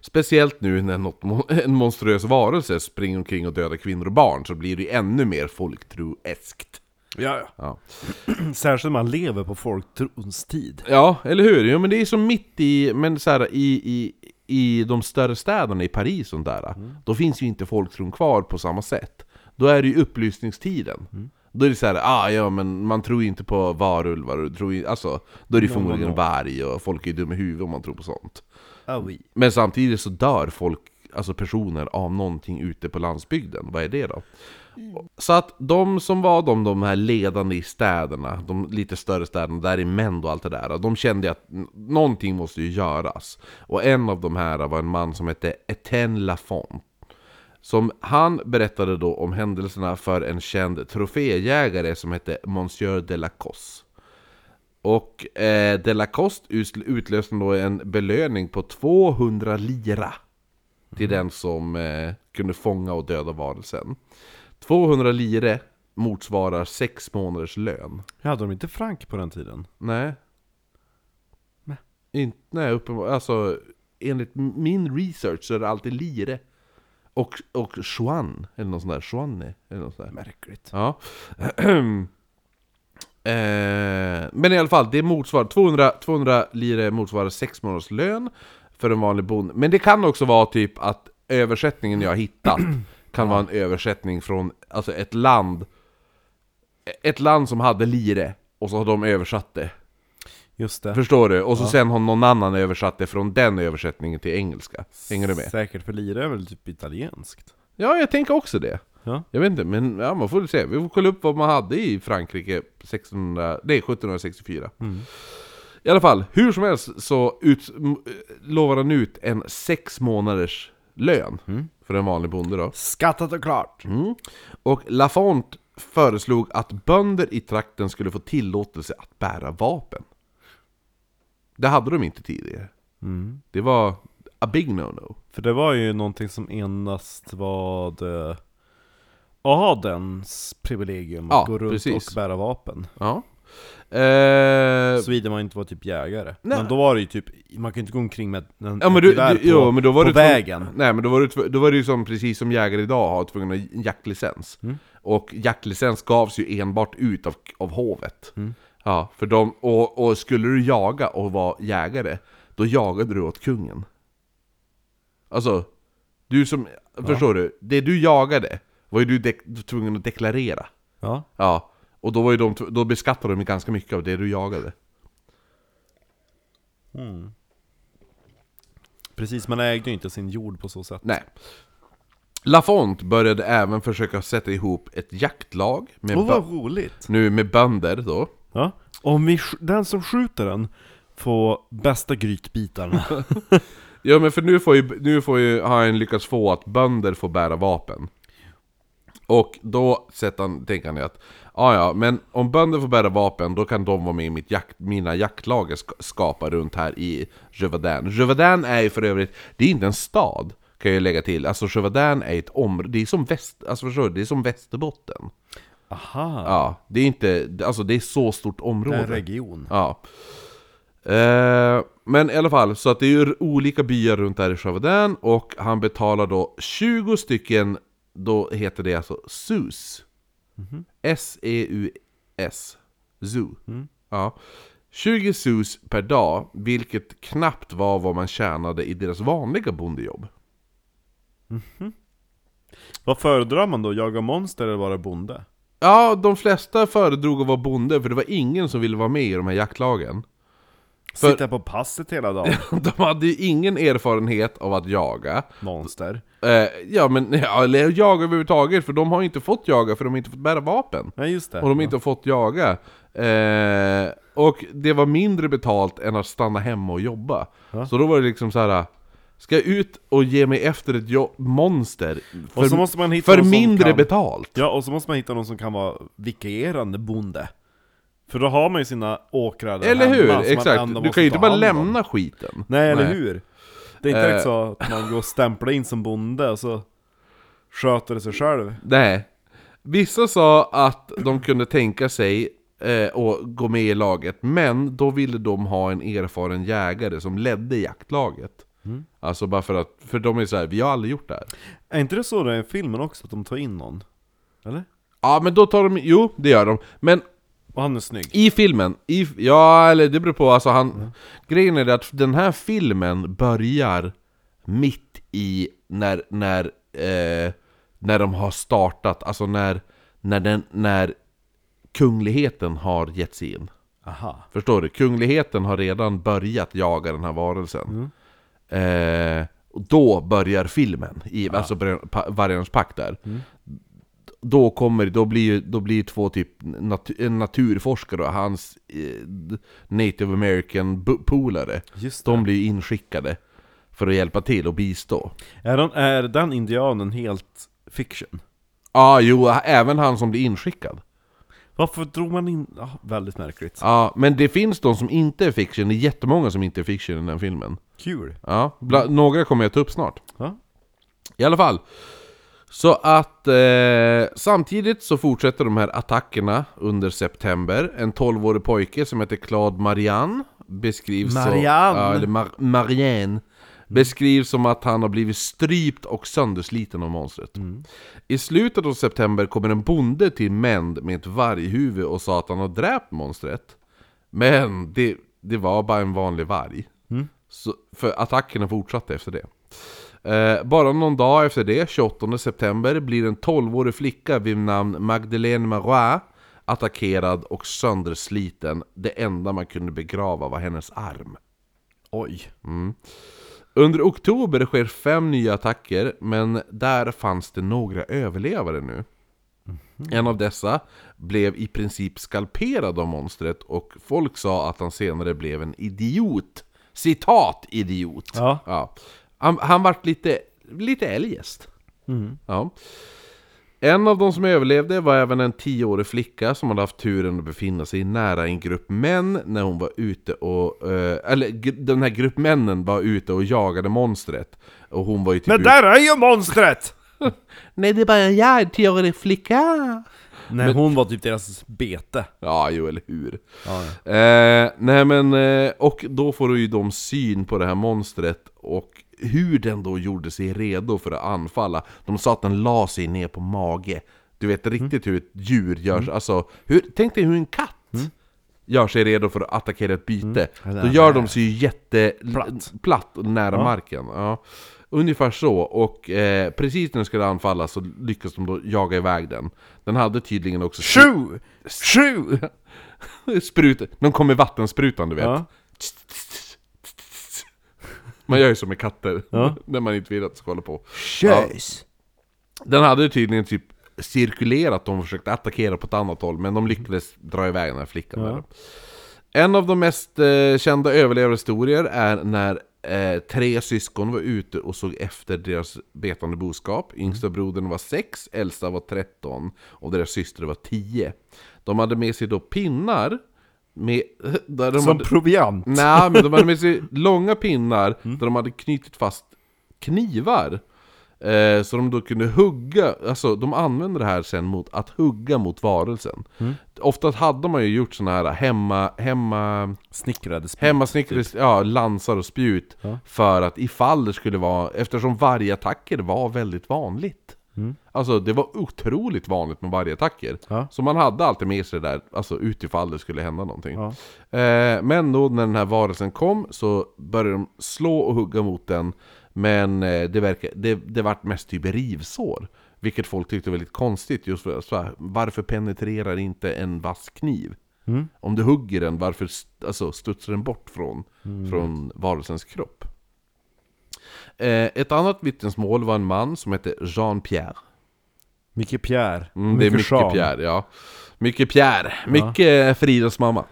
Speciellt nu när något, en monstruös varelse springer omkring och dödar kvinnor och barn så blir det ju ännu mer folktroeskt. Ja, ja. Särskilt när man lever på folktrons tid. ja, eller hur? Jo, men det är som mitt i, men så här, i, i, i de större städerna, i Paris och där, då finns ju inte folktron kvar på samma sätt. Då är det ju upplysningstiden. Då är det så här, ah, ja men man tror ju inte på varulvar, tror ju, alltså, då är det No, no, förmodligen no. varg och folk är dumma i huvudet om man tror på sånt. Ah, oui. Men samtidigt så dör folk, alltså personer, av någonting ute på landsbygden. Vad är det då? Så att de som var de, de här ledande i städerna, de lite större städerna, där i män och allt det där, de kände att någonting måste ju göras. Och en av de här var en man som hette Etienne Lafont. Som han berättade då om händelserna för en känd troféjägare som hette Monsieur de Lacoste. Och eh, de Lacoste utlöste då en belöning på 200 lira till den som eh, kunde fånga och döda varelsen. 200 lire motsvarar sex månaders lön. Hade de inte frank på den tiden? Nej. Nej. Inte, nej, uppenbarligen. Alltså, enligt min research så är det alltid lire. Och, och chuan, eller något sånt där. Chuanne, eller något sånt där. Märkligt. Ja. eh, men i alla fall, det motsvarar 200, 200 lire motsvarar 6 månaders lön för en vanlig bonde. Men det kan också vara typ att översättningen jag har hittat kan vara en översättning från alltså ett land Ett land som hade lire, och så har de översatt det. Just det. Förstår du? Och så sen har någon annan översatt det från den översättningen till engelska. Hänger du med? Säkert, för lira är väl typ italienskt? Ja, jag tänker också det. Ja. Jag vet inte, men ja, man får väl se. Vi får kolla upp vad man hade i Frankrike 1600, nej, 1764. I alla fall, hur som helst så ut, lovar han ut en sex månaders lön för en vanlig bonde då. Skattat och klart! Mm. Och Lafont föreslog att bönder i trakten skulle få tillåtelse att bära vapen. Det hade de inte tidigare. Mm. Det var a big no-no. För det var ju någonting som endast var det... adens privilegium att Ja, gå runt precis. och bära vapen. Ja. Eh, Såvida man inte var typ jägare. Nej. Men då var det ju typ, man kan ju inte gå omkring med en, Ja men du, du, jo, men då var på du vägen. Nej men då var, du, då var det ju som, precis som jägare idag har tvungen att ha en jaktlicens. Mm. Och jaktlicens gavs ju enbart ut av, av hovet. Mm. Ja, för de, och, och skulle du jaga och vara jägare, då jagade du åt kungen. Alltså, du som, förstår du? Det du jagade var ju du tvungen att deklarera. Ja. Ja, och då, var ju de, då beskattade de ganska mycket av det du jagade. Precis, man ägde ju inte sin jord på så sätt. Nej. Lafont började även försöka sätta ihop ett jaktlag med, Åh vad roligt! nu med bönder då. Ja. Om vi, den som skjuter den får bästa grytbitarna. Ja men för nu får ju, nu får ju, har han lyckats få att bönder får bära vapen. Och då sätter han, tänker han att ja ja, men om bönder får bära vapen då kan de vara med i mitt jakt, mina jaktlag jag ska, skapar runt här i Jövadin. Jövadin är ju för övrigt, det är inte en stad kan jag lägga till. Alltså Jövadin är ett område, det är som väst, alltså förstår du, det är som Västerbotten. Aha, Ja, det är inte, alltså det är så stort det område. är en region. Ja. Eh, men i alla fall, så att det är ju olika byar runt där i Chavadan och han betalar då 20 stycken, då heter det alltså SUS. S-E-U-S. Zoo. Ja. 20 SUS per dag, vilket knappt var vad man tjänade i deras vanliga bondejobb. Vad föredrar man då? Jaga monster eller vara bonde? Ja, de flesta föredrog att vara bonde, för det var ingen som ville vara med i de här jaktlagen. För- Sitta på passet hela dagen? De hade ju ingen erfarenhet av att jaga. Monster? Eh, ja men, ja, eller jaga överhuvudtaget, för de har inte fått jaga för de har inte fått bära vapen. Nej just det. Och de har inte fått jaga. Eh, och det var mindre betalt än att stanna hemma och jobba. Ja. Så då var det liksom så här. Ska jag ut och ge mig efter ett monster? För, för mindre kan- betalt? Ja, och så måste man hitta någon som kan vara vikarierande bonde. För då har man ju sina åkrar där Eller hemma hur? Exakt, du kan ju inte bara lämna skiten. Nej, eller Nej. hur? Det är inte Eh. direkt så att man går och stämplar in som bonde och så sköter det sig själv. Nej. Vissa sa att de kunde tänka sig eh, att gå med i laget, men då ville de ha en erfaren jägare som ledde jaktlaget. Mm. Alltså bara för att, för de är så här, vi har aldrig gjort det här. Är inte det så det är i filmen också, att de tar in någon? Eller? Ja men då tar de, jo det gör de. Men Och han är snygg. i filmen, i, ja eller det beror på, alltså han... Grejen är att den här filmen börjar mitt i när, när, eh, när de har startat, alltså när, när, den, när kungligheten har gett sig in. Aha. Förstår du? Kungligheten har redan börjat jaga den här varelsen. Eh, och då börjar filmen, i, alltså börjar pa- Vargarnas pakt där. Då kommer, då blir då blir två typ nat en naturforskare och hans eh, native american polare, de blir ju inskickade för att hjälpa till och bistå. Är, den, är den indianen helt fiction? Ja, ah, jo, även han som blir inskickad. Varför drog man in... Ja, väldigt märkligt. Ja, men det finns de som inte är fiction, det är jättemånga som inte är fiction i den filmen. Kul. Ja, bla, några kommer jag ta upp snart. Ja. I alla fall. Så att eh, samtidigt så fortsätter de här attackerna under september. En 12-årig pojke som heter Claude Marianne beskrivs Marianne. Så, ja, eller Mar- Marianne. Beskrivs som att han har blivit strypt och söndersliten av monstret. I slutet av september kommer en bonde till Mend med ett varghuvud och sa att han har dräpt monstret. Men det, det var bara en vanlig varg. Så, för attackerna fortsatte efter det. Eh, bara någon dag efter det, 28 september, blir en 12-årig flicka vid namn Magdalene Marois attackerad och söndersliten. Det enda man kunde begrava var hennes arm. Oj. Under oktober sker fem nya attacker, men där fanns det några överlevare nu. En av dessa blev i princip skalperad av monstret och folk sa att han senare blev en idiot. Citat idiot. Ja. Ja. Han, han vart lite, lite eljest. Ja. En av de som överlevde var även en tioårig flicka som hade haft turen att befinna sig nära en grupp män när hon var ute och... eh, eller den här grupp männen var ute och jagade monstret. Och hon var ju typ Men där är ju monstret! Nej, det är bara jag, en tioårig flicka. Nej, hon var typ deras bete. Ja, jo, eller hur. Ja, Eh, nej men, eh, och då får ju de syn på det här monstret och hur den då gjorde sig redo för att anfalla. De sa att den la sig ner på mage. Du vet riktigt hur ett djur gör sig, alltså, hur, tänk dig hur en katt gör sig redo för att attackera ett byte. Då gör de sig ju jätteplatt Platt. och nära Ja. marken. Ja. Ungefär så, och eh, precis när den skulle anfalla så lyckas de då jaga iväg den. Den hade tydligen också... Sju! Sju! Sprut, de kom med vattensprutan du vet. Ja. Man gör ju så med katter, Ja. när man inte vill att det ska hålla på. Tjös! Den hade ju tydligen typ cirkulerat och försökte attackera på ett annat håll, men de lyckades dra iväg den här flickan. Ja. Där. En av de mest eh, kända överlevarhistorier är när eh, tre syskon var ute och såg efter deras betande boskap. Yngsta brodern var 6, äldsta var 13 och deras syster var 10. De hade med sig då pinnar med, där de Som hade, proviant. Nej, men de hade med sig långa pinnar där de hade knutit fast knivar. Eh, så de då kunde hugga, alltså de använde det här sen mot att hugga mot varelsen. Ofta hade man ju gjort såna här hemma, hemma, Snickrade spjut. hemmasnickrade ja, lansar och spjut. Ja. För att ifall det skulle vara, eftersom vargattacker var väldigt vanligt. Alltså det var otroligt vanligt med vargattacker. Ja. Så man hade alltid med sig det där, alltså utifall det skulle hända någonting. Ja. Eh, men då när den här varelsen kom så började de slå och hugga mot den. Men eh, det, verkar, det, det vart mest typ rivsår. Vilket folk tyckte var lite konstigt. Just för, så här, varför penetrerar inte en vass kniv? Mm. Om du hugger den, varför st- alltså, studsar den bort från, från varelsens kropp? Eh, ett annat vittnesmål var en man som hette Jean-Pierre. Micke Pierre. Mm, det är mycket Jean. Pierre, ja. Mycket Pierre, mycket Fridas mamma.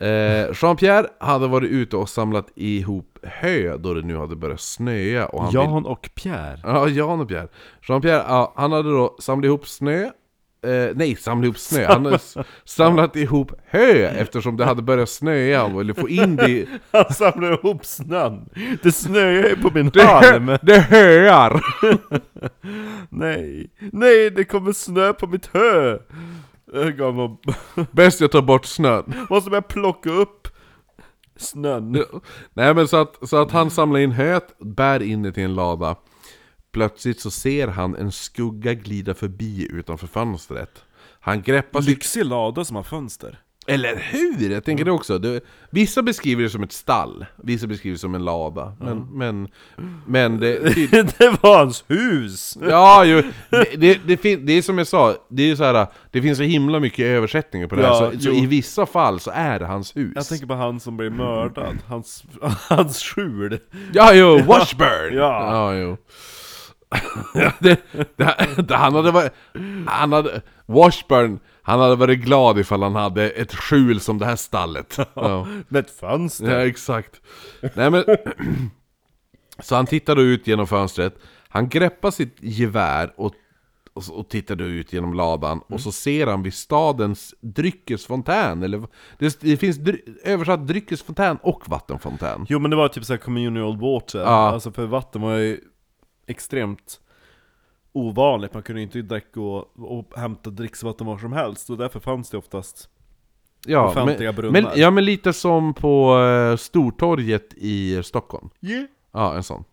Eh, Jean-Pierre hade varit ute och samlat ihop hö då det nu hade börjat snöa och han Jan och Pierre. Ja, Jan och Pierre. Jean-Pierre, ja, han hade då samlat ihop snö eh, Nej, samlat ihop snö. Han s- samlat ihop hö eftersom det hade börjat snöa ville få in det i- Han samlar ihop snön. Det snöar ju på min Det, hö, halm. det höar! Nej, nej det kommer snö på mitt hö. Jag kommer- Bäst jag tar bort snön. Måste börja plocka upp snön. Nej men så att, så att han samlar in höet, bär in det till en lada. Plötsligt så ser han en skugga glida förbi utanför fönstret. Han greppar sitt... Lyxig lada som har fönster. Eller hur? Jag tänker det också. Det, vissa beskriver det som ett stall, vissa beskriver det som en lada. Men, men, men det... det det var hans hus! Ja, jo, det, det, det, fin, det är som jag sa, det är ju så här, det finns så himla mycket översättningar på det här, Ja, så, så jo. i vissa fall så är det hans hus. Jag tänker på han som blev mördad, hans, hans skjul. Ja, jo, Washburn! Ja. ja jo. Det, det, han hade varit, han hade, Washburn, han hade varit glad ifall han hade ett skjul som det här stallet. Ja. Med ett fönster. Ja, exakt. Nej men... Så han tittar då ut genom fönstret, han greppar sitt gevär och, och, och tittar då ut genom ladan, och så ser han vid stadens dryckesfontän, eller det, det finns dry, översatt dryckesfontän och vattenfontän. Jo men det var typ såhär communal water, Ja. alltså för vatten var ju extremt ovanligt, man kunde ju inte direkt gå och hämta dricksvatten var som helst, och därför fanns det oftast Ja, Offentliga men, brunnar. men, ja men lite som på uh, Stortorget i Stockholm. yeah. Ja, en sån.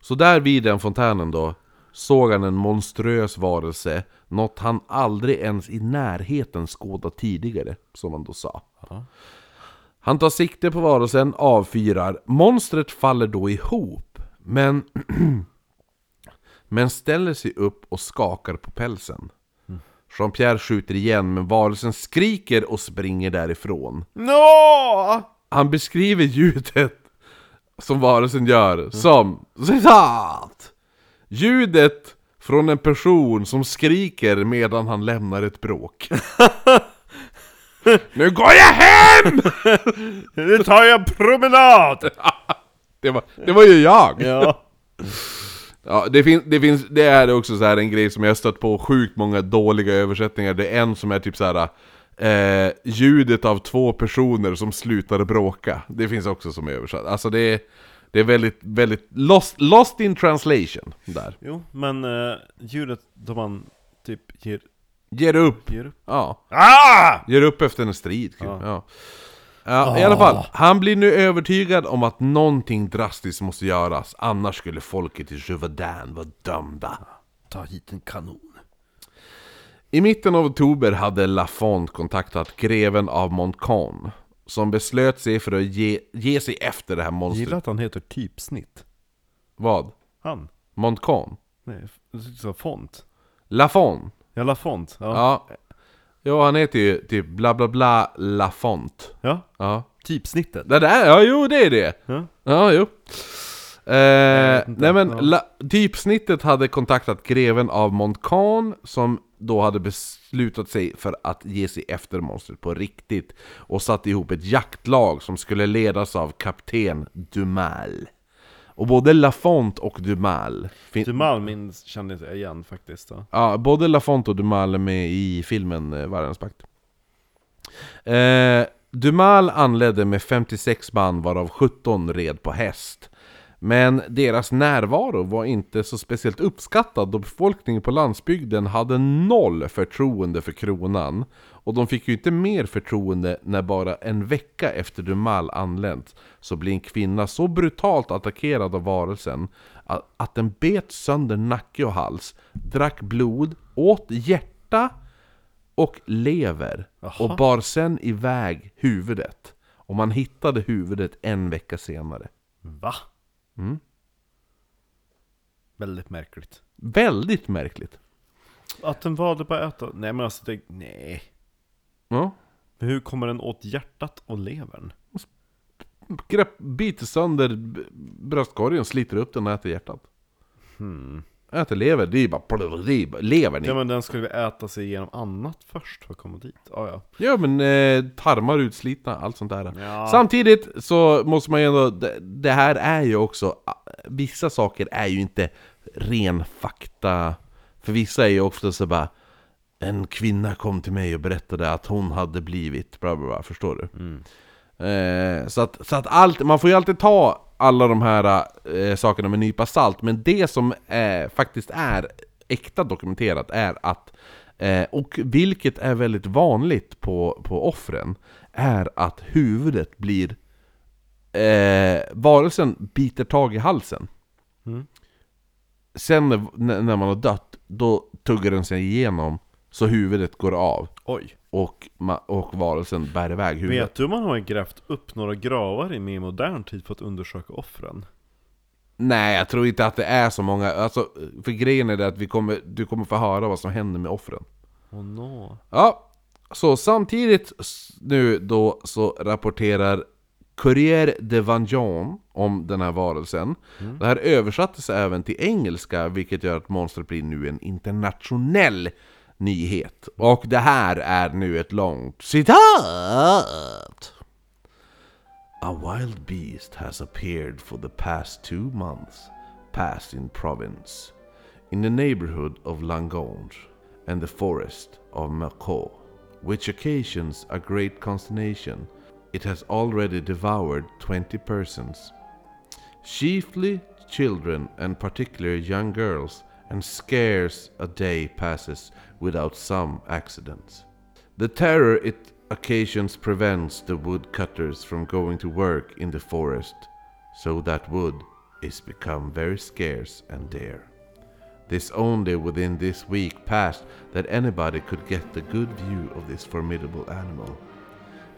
Så där vid den fontänen då såg han en monströs varelse, något han aldrig ens i närheten skådat tidigare, som han då sa. Ja. Han tar sikte på varelsen, avfyrar, monstret faller då ihop, men, men ställer sig upp och skakar på pälsen. Jean-Pierre skjuter igen, men varelsen skriker och springer därifrån. Nå! Han beskriver ljudet som varelsen gör som citat! Ljudet från en person som skriker medan han lämnar ett bråk. nu går jag hem! Nu tar jag en promenad! Det var, det var ju jag! ja. Ja, det, fin, det finns, det är också så här en grej som jag har stött på sjukt många dåliga översättningar. Det är en som är typ så här. Eh, ljudet av två personer som slutar bråka. Det finns också som översatt. Alltså det är, det är väldigt, väldigt lost, lost in translation där. Jo, men uh, djuret då man typ ger, Ger upp. ger upp. Ja. Ah! Ger upp efter en strid. Ja. Ja. Ja, I alla fall, han blir nu övertygad om att någonting drastiskt måste göras, annars skulle folket i Juvadin vara dömda. Ta hit en kanon. I mitten av oktober hade Lafont kontaktat greven av Montcalm, som beslöt sig för att ge, ge sig efter det här monstret. Gillar att han heter typsnitt. Vad? Han? Montcalm? Nej, så font. Lafont? Ja, Lafont. Ja. Ja. Jo, han heter ju typ bla bla bla Lafont. ja. Ja. Typsnittet. Det där, ja jo det är det! Ja. Ja, jo. Eh, nej men, Ja. la, typsnittet hade kontaktat greven av Montcalm som då hade beslutat sig för att ge sig efter monstret på riktigt och satt ihop ett jaktlag som skulle ledas av kapten Dumal. Och både Lafont och Dumal fin- Dumal minns, kände jag igen faktiskt. Då. Ja, både Lafont och Dumal är med i filmen eh, Vargens pakt. Eh, Dumal anledde med 56 man varav 17 red på häst. Men deras närvaro var inte så speciellt uppskattad då befolkningen på landsbygden hade noll förtroende för kronan. Och de fick ju inte mer förtroende när bara en vecka efter Dumal anlänt så blev en kvinna så brutalt attackerad av varelsen att, att den bet sönder nacke och hals, drack blod, åt hjärta och lever och bar sen iväg huvudet. Och man hittade huvudet en vecka senare. Va? Mm. Väldigt märkligt. Väldigt märkligt. Att den valde på att äta... Nej men alltså det... Nej. Ja. Men hur kommer den åt hjärtat och levern? Grepp, biter sönder bröstkorgen, sliter upp den och äter hjärtat. Hmm. Äter lever, det är bara, det är bara levern i. Ja men den skulle väl äta sig igenom annat först för att komma dit? Ah, ja. Ja men eh, tarmar utslitna, allt sånt där. Ja. Samtidigt så måste man ju ändå, det, det här är ju också, vissa saker är ju inte ren fakta. För vissa är ju ofta så bara, en kvinna kom till mig och berättade att hon hade blivit, bla bla bla, förstår du? Mm. Eh, så att, så att allt, man får ju alltid ta alla de här eh, sakerna med en nypa salt, men det som eh, faktiskt är äkta dokumenterat är att, eh, och vilket är väldigt vanligt på, på offren, är att huvudet blir, eh, varelsen biter tag i halsen. Mm. Sen när, när man har dött, då tuggar den sig igenom så huvudet går av. Oj. Och, och varelsen bär iväg huvudet. Vet du om man har grävt upp några gravar i mer modern tid för att undersöka offren? Nej, jag tror inte att det är så många. Alltså, för grejen är det att vi kommer, du kommer få höra vad som händer med offren. Oh no. Ja, så samtidigt nu då så rapporterar Courier de Vangeon om den här varelsen. Det här översattes även till engelska, vilket gör att monstret blir nu en internationell nyhet. Och det här är nu ett långt citat! A wild beast has appeared for the past two months, past in province, in the neighborhood of Langonge and the forest of Mercaux, which occasions a great consternation. It has already devoured twenty persons, chiefly children and particularly young girls, and scarce a day passes without some accidents. The terror it occasions prevents the woodcutters from going to work in the forest, so that wood is become very scarce and dear. This only within this week past that anybody could get a good view of this formidable animal.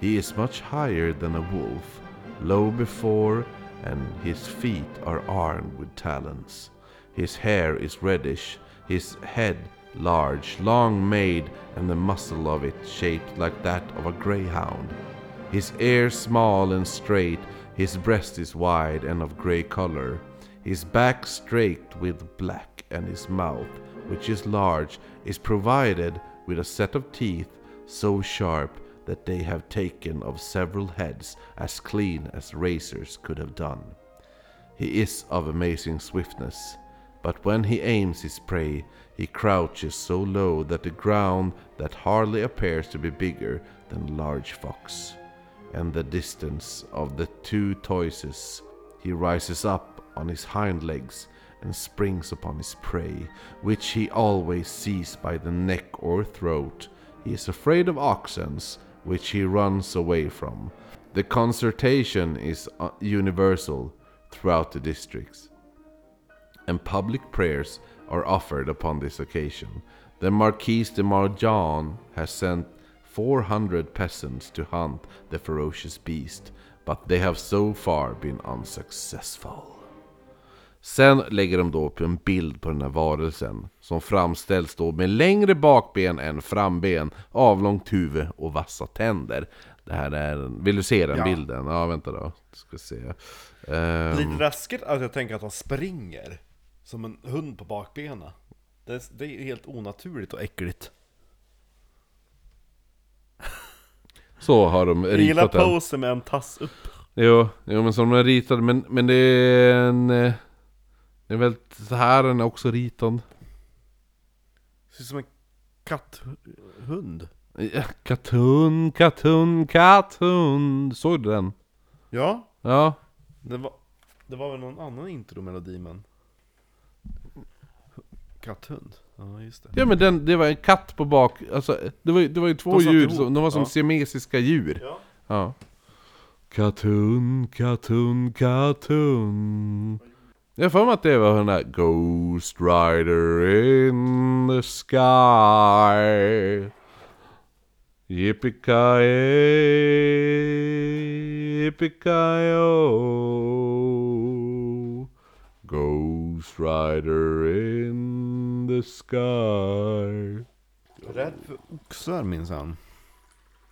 He is much higher than a wolf, low before, and his feet are armed with talons. His hair is reddish, his head large, long made, and the muzzle of it shaped like that of a greyhound. His ears small and straight, his breast is wide and of grey color, his back straight with black, and his mouth, which is large, is provided with a set of teeth so sharp that they have taken of several heads as clean as razors could have done. He is of amazing swiftness, but when he aims his prey, he crouches so low that the ground that hardly appears to be bigger than large fox, and the distance of the two toises he rises up on his hind legs and springs upon his prey, which he always sees by the neck or throat. He is afraid of oxens, which he runs away from. The concertation is uh, universal throughout the districts, and public prayers are offered upon this occasion. The Marquis de Marjan has sent 400 peasants to hunt the ferocious beast, but they have so far been unsuccessful. Sen lägger de då upp en bild på den här varelsen som framställs då med längre bakben än framben, avlångt huvud och vassa tänder. Det här är en... Vill du se den Ja. bilden? Ja, vänta då. Ska se. Ehm, Lite läskigt att jag tänker att han springer som en hund på bakbenen. Det är, det är helt onaturligt och äckligt. så har de Jag gillar ritat den. posen med en tass upp. Jo, jo men som de är ritade, men, men det är en... eh, Det är väl så här den är också ritad. Ser ut som en katthund. Ja, Katun, katun, katun. Såg du den? Ja, Ja. det var, det var väl någon annan intromelodi men... Katthund? Ja just det. Ja men den, det var en katt på bak, alltså det var, ju- det var ju två De satt djur, ihop, som, de var som ja. siamesiska djur. Ja. Ja. Katun, katun, katun. Jag har för mig att det var den där Ghost Rider in the sky Yippee-ki-yay, yippee Ghost Rider in the sky Rädd för oxar minsann.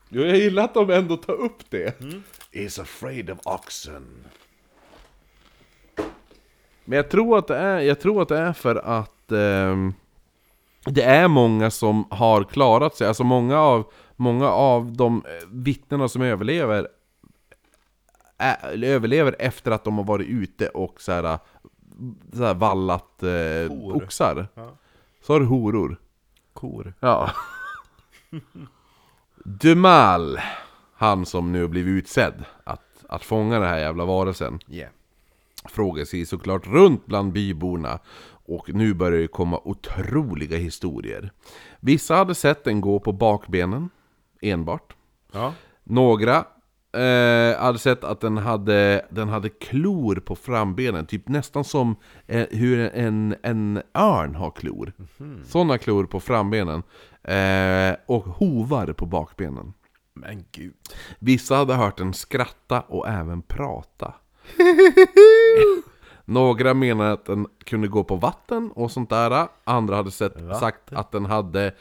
Jo, jag gillar att de ändå tar upp det. Is afraid of oxen. Men jag tror att det är, jag tror att det är för att ehm, det är många som har klarat sig. Alltså många av, många av de eh, vittnena som överlever är, eller överlever efter att de har varit ute och så här, så här vallat eh, Hor. oxar. Ja. Så har du horor. Kor. Ja. Dumal, han som nu har blivit utsedd att, att fånga den här jävla varelsen, Yeah. frågar sig såklart runt bland byborna. Och nu börjar det komma otroliga historier. Vissa hade sett den gå på bakbenen, enbart. Ja. Några eh, hade sett att den hade, den hade klor på frambenen, typ nästan som eh, hur en, en örn har klor. Sådana klor på frambenen. Eh, och hovar på bakbenen. Men gud. Vissa hade hört den skratta och även prata. Några menade att den kunde gå på vatten och sånt där. Andra hade sett, sagt att den hade...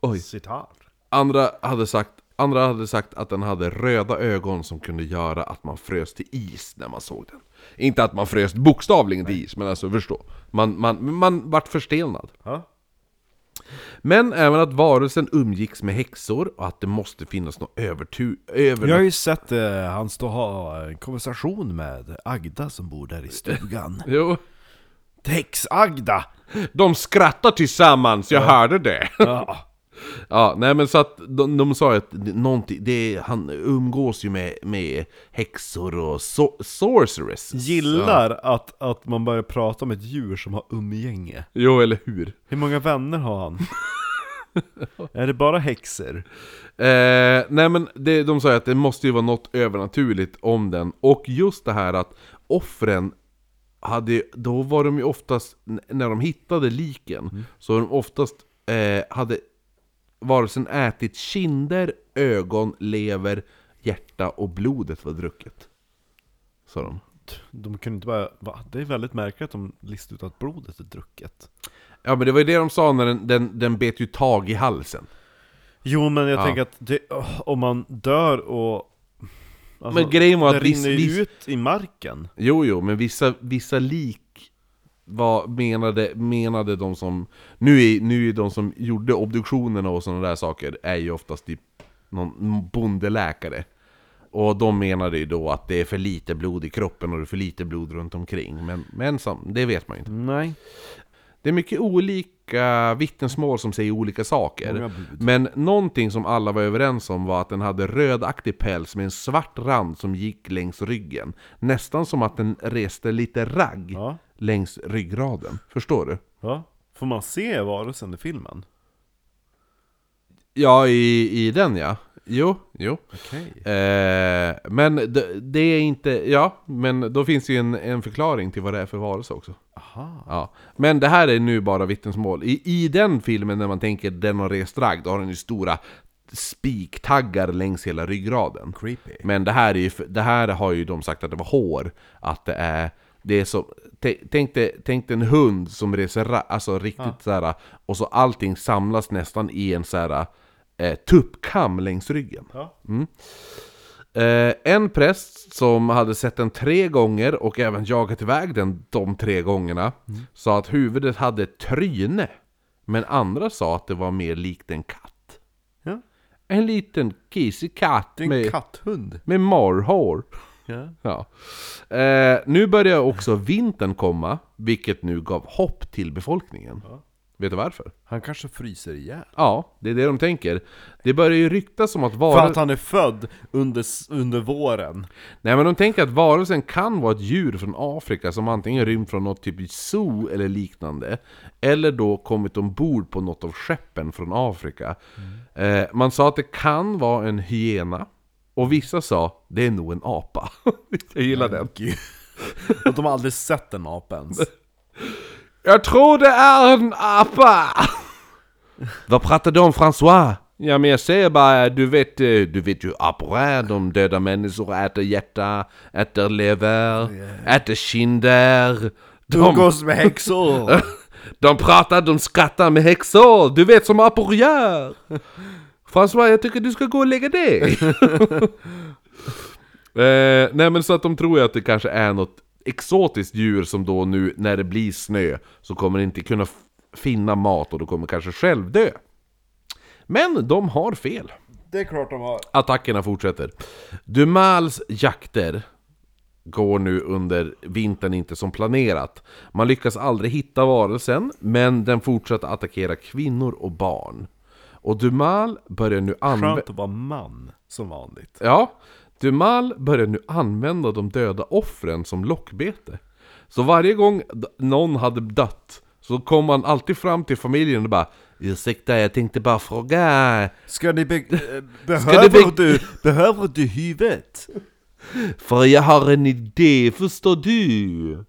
Oj. Citat. Andra hade sagt Andra hade sagt att den hade röda ögon som kunde göra att man frös till is när man såg den. Inte att man frös bokstavligen till is, men alltså förstå. Man, man, man vart förstelnad. Ja. Men även att varelsen umgicks med häxor och att det måste finnas något övertu... Över... Jag har ju sett eh, han stå och ha en konversation med Agda som bor där i stugan. Jo. Tex-Agda! De skrattar tillsammans, jag hörde det. Ja. Ja, nej men så att de, de sa ju att någonting, det, han umgås ju med, med häxor och so sorceress. Gillar att, att man börjar prata om ett djur som har umgänge. Jo, eller hur? Hur många vänner har han? är det bara häxor? Eh, nej men det, de sa ju att det måste ju vara något övernaturligt om den, och just det här att offren hade, då var de ju oftast, när de hittade liken, så var de oftast, eh, hade varelsen ätit kinder, ögon, lever, hjärta och blodet var drucket. Sa de. De kunde inte bara, va? Det är väldigt märkligt att de listar ut att blodet är drucket. Ja men det var ju det de sa när den, den, den bet ju tag i halsen. Jo men jag Ja. tänker att det, åh, om man dör och... alltså, Men grejen var det att viss- rinner ju ut i marken. Jo, jo, men vissa, vissa lik var, menade, menade de som... Nu är, nu är de som gjorde obduktionerna och sådana där saker, är ju oftast typ någon bondeläkare. Och de menade ju då att det är för lite blod i kroppen och det är för lite blod runt omkring. Men, men som, det vet man ju inte. Nej. Det är mycket olik olika vittnesmål som säger olika saker. Men någonting som alla var överens om var att den hade rödaktig päls med en svart rand som gick längs ryggen. Nästan som att den reste lite ragg Ja. Längs ryggraden. Förstår du? ja. Får man se varelsen i filmen? Ja, i, i den ja. Jo, jo. Okej. Eh, men det, det är inte, ja, men då finns ju en, en förklaring till vad det är för varelse också. Aha. Ja. Men det här är nu bara vittnesmål. I, I den filmen när man tänker den har rest ragg, då har den ju stora spiktaggar längs hela ryggraden. Creepy. Men det här, är ju, det här har ju de sagt att det var hår, att det är det är som, tä- tänk dig, tänk dig en hund som reser alltså riktigt så här och så allting samlas nästan i en så här eh, tuppkam längs ryggen. Ja. Eh, en präst som hade sett den tre gånger och även jagat iväg den de tre gångerna sa att huvudet hade ett tryne. Men andra sa att det var mer likt en katt. ja. En liten kisig katt en med, katthund. med morrhår. Ja. Ja. Eh, nu börjar också vintern komma, vilket nu gav hopp till befolkningen. Vet du varför? Han kanske fryser ihjäl. Ja, det är det de tänker. Det börjar ju ryktas om att För varelsen... att han är född under, under våren. Nej men de tänker att varelsen kan vara ett djur från Afrika som antingen rymt från något typ zoo eller liknande Eller då kommit ombord på något av skeppen från Afrika eh, Man sa att det kan vara en hyena Och vissa sa, det är nog en apa Jag gillar den. Och de har aldrig sett en apa ens. Jag tror det är en apa! Vad pratar du om François? Ja men jag säger bara, du vet, eh, du vet ju apor är, de dödar människor, äter hjärta, äter lever, äter kinder de, Umgås med häxor! de pratar, de skrattar med häxor, du vet som apor gör! François, jag tycker du ska gå och lägga dig! eh, nej men så att de tror ju att det kanske är något exotiskt djur som då nu, när det blir snö, så kommer inte kunna finna mat och då kommer kanske själv dö. Men de har fel. Det är klart de har. Attackerna fortsätter. Dumals jakter går nu under vintern inte som planerat. Man lyckas aldrig hitta varelsen, men den fortsätter attackera kvinnor och barn. Och Dumal börjar nu använda... Skönt att vara man, som vanligt. Ja, Dumal börjar nu använda de döda offren som lockbete. Så varje gång någon hade dött så kom man alltid fram till familjen och bara Ursäkta, jag tänkte bara fråga Ska ni be- eh, Ska behöver, ni be- du, behöver du huvudet? För jag har en idé, förstår du?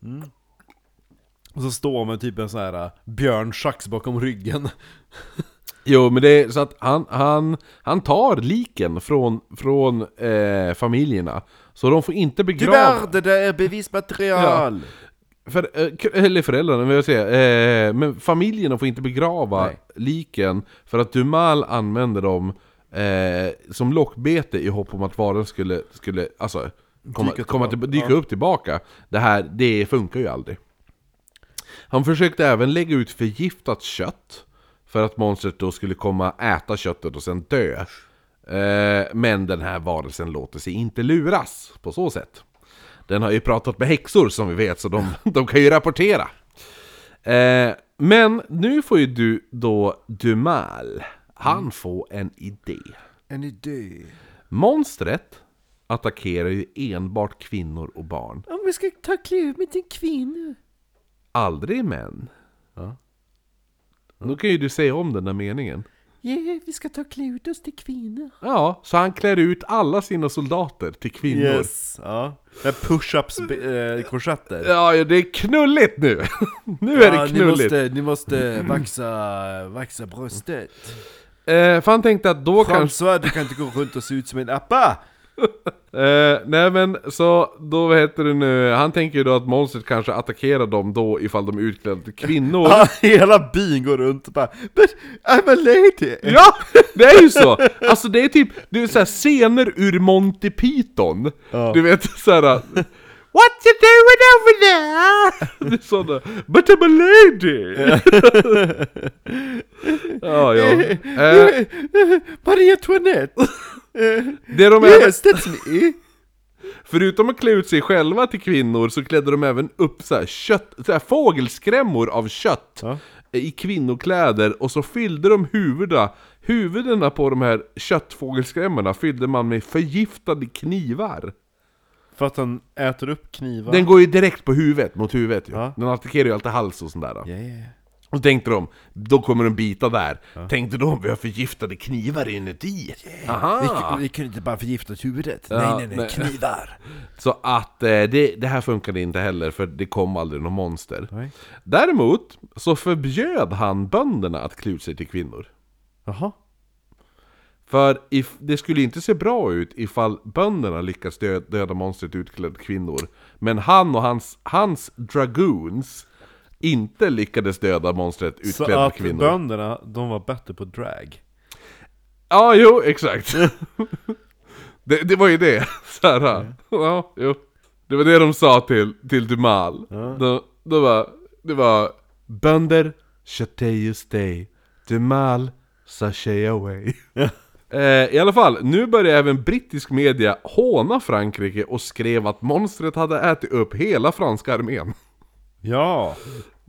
Och så står man typ en sån här uh, björnsax bakom ryggen. Jo, men det är så att han, han, han tar liken från, från eh, familjerna Så de får inte begrava... Tyvärr, det där är bevismaterial! För, eh, eller föräldrarna, vill jag säga. Eh, men familjerna får inte begrava Nej. liken för att Dumal använder dem eh, som lockbete i hopp om att varan skulle, skulle alltså, komma, Dyka komma till, dyka upp tillbaka. Det här, det funkar ju aldrig. Han försökte även lägga ut förgiftat kött för att monstret då skulle komma äta köttet och sen dö. Eh, men den här varelsen låter sig inte luras på så sätt. Den har ju pratat med häxor som vi vet, så de, de kan ju rapportera. Eh, men nu får ju du då Dumal, han får en idé. En idé. Monstret attackerar ju enbart kvinnor och barn, Om vi ska ta kliv med en kvinna. aldrig män. Ja. Då kan ju du säga om den där meningen. Ja, vi ska ta klä oss till kvinnor. Ja, så han klär ut alla sina soldater till kvinnor. Yes, ja. Med push-ups eh, korsetter. Ja, det är knulligt nu! nu är det Ja, ni knulligt! måste, ni måste vaxa, vaxa bröstet. Eh, för han tänkte att då kanske... François, du kan inte gå runt och se ut som en appa! Eh, nej men så, då vad heter det nu, han tänker ju då att monstret kanske attackerar dem då ifall de är utklädda till kvinnor. Hela byn går runt och bara But I'm a lady! Ja, det är ju så! Alltså det är typ, det är så här scener ur Monty Python. Ja. Du vet såhär What you doing over there? Det är sådana, But I'm a lady! ja, ja. Eh, Marie Antoinette! Det de även, förutom att klä ut sig själva till kvinnor så klädde de även upp så här kött, så här fågelskrämmor av kött Ja. i kvinnokläder och så fyllde de huvudena, huvudena på de här köttfågelskrämmorna fyllde man med förgiftade knivar. För att han äter upp knivar. Den går ju direkt på huvudet, mot huvudet ju. Ja. Den attackerar ju alltid hals och sånt där. Ja, ja, ja. Och tänkte de, då kommer de bita där. Tänkte de, vi har förgiftade knivar inuti. Aha! vi kunde inte bara förgifta huvudet. Ja, nej. knivar. Så att eh, det, det här funkade inte heller, för det kom aldrig någon monster. Nej. Däremot så förbjöd han bönderna att klä ut sig till kvinnor. Jaha. För if, det skulle inte se bra ut ifall bönderna lyckas dö, döda monstret utklädd kvinnor. Men han och hans, hans dragoons inte lyckades döda monstret Så utklädda att kvinnor. bönderna, de var bättre på drag. Ja, jo, exakt. det, det var ju det. Så här, ja, jo. Det var det de sa till, till Dumal. De, de var, det var Bönder, chate you stay. Dumal, sachet away. eh, I alla fall, nu börjar även brittisk media håna Frankrike och skrev att monstret hade ätit upp hela franska armén. Ja.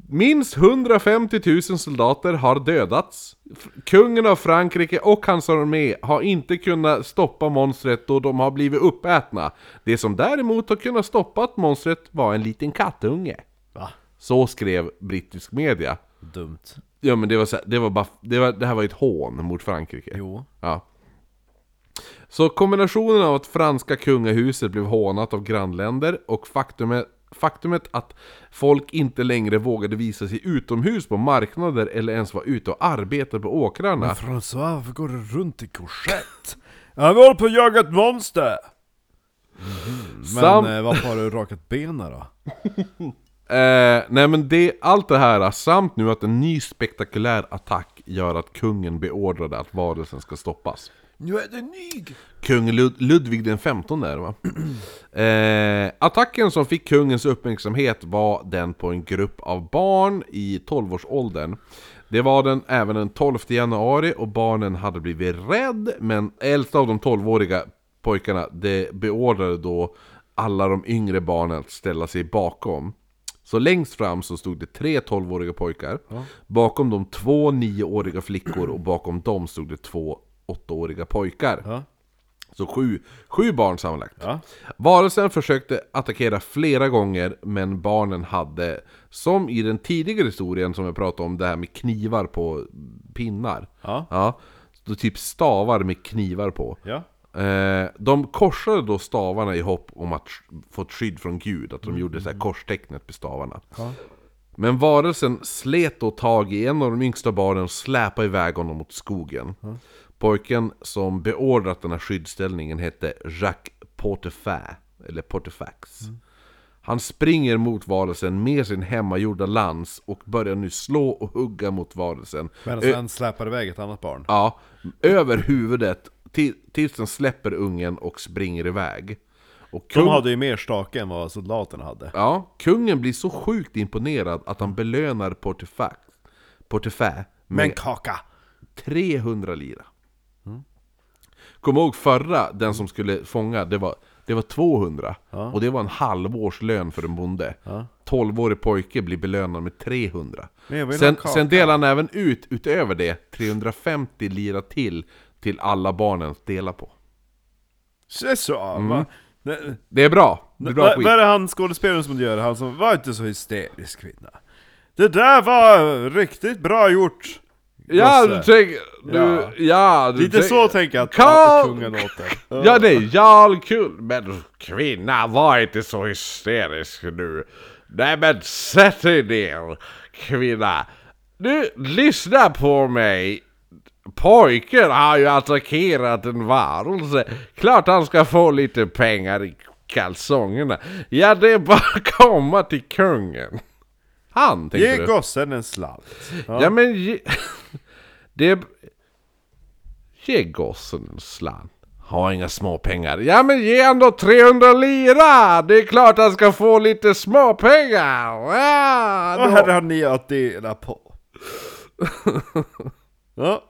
Minst 150 000 soldater har dödats. Kungen av Frankrike och hans armé har inte kunnat stoppa monstret då de har blivit uppätna. Det som däremot har kunnat stoppa monstret var en liten kattunge. Va? Så skrev brittisk media. Dumt. Ja men det var, så, det var bara, det, var, det här var ett hån mot Frankrike. Jo. Ja. Så kombinationen av att franska kungahuset blev hånat av grannländer och faktumet, faktumet att folk inte längre vågade visa sig utomhus på marknader eller ens vara ute och arbeta på åkrarna. François, varför går du runt i korsett? Ja, vi håller på att jaga ett monster! Men Sam- eh, varför har du rakat benen då? Eh, nej men det, allt det här samt nu att en ny spektakulär attack gör att kungen beordrade att varelsen ska stoppas. Nu är det nig! Kung Lud- Ludvig den 15 där va? eh, attacken som fick kungens uppmärksamhet var den på en grupp av barn i 12-årsåldern. Det var den även den 12 januari och barnen hade blivit rädd, men äldsta av de 12-åriga pojkarna, det beordrade då alla de yngre barnen att ställa sig bakom. Så längst fram så stod det tre 12-åriga pojkar, bakom de två 9-åriga flickor och bakom dem stod det två 8-åriga pojkar. Ja. Så sju, sju barn sammanlagt. Ja. Varelsen försökte attackera flera gånger, men barnen hade, som i den tidigare historien som jag pratade om, det här med knivar på pinnar. Ja. Ja, då typ stavar med knivar på. Ja. Eh, de korsade då stavarna i hopp om att få ett skydd från Gud, att de gjorde så här korstecknet med stavarna. Ja. Men varelsen slet då tag i en av de yngsta barnen och släpade iväg honom mot skogen. Pojken som beordrat den här skyddsställningen hette Jacques Portefait, eller Portefax. Han springer mot varelsen med sin hemmagjorda lans och börjar nu slå och hugga mot varelsen. Medan Ö- sen släpar iväg ett annat barn. Ja, över huvudet till, tills den släpper ungen och springer iväg. Och De kung- hade ju mer stake än vad soldaterna hade. Ja, kungen blir så sjukt imponerad att han belönar Portefax, Portefait med Men kaka! 300 lira. Kom ihåg förra, den som skulle fånga, det var, det var 200. Och det var en halvårslön för en bonde. 12-årig pojke blir belönad med 300. Men jag vill Sen, sen delar han även ut, utöver det, 350 lira till, till alla barnen att dela på. Se så! Va? Nej, Det är bra, det är bra skit. vad är det han skådespelaren som gör? Han som var inte så hysterisk kvinna. Det där var riktigt bra gjort! Ja, du tänker... Du, Ja. du Lite tänk- så tänker jag att, Karl- att kungen låter. Ja är Jarl kul, men kvinna var inte så hysterisk nu. Nej men sätt dig ner kvinna. Nu lyssna på mig. Pojken har ju attackerat en varelse. Klart han ska få lite pengar i kalsongerna. Ja det är bara att komma till kungen. Han Ge du? gossen en slant. Ja, men ge... Det... Ge gossen en slant. Har inga små pengar. Ja men ge han då 300 lira! Det är klart han ska få lite små pengar. Ja, då. hade han ni att dela på? ja.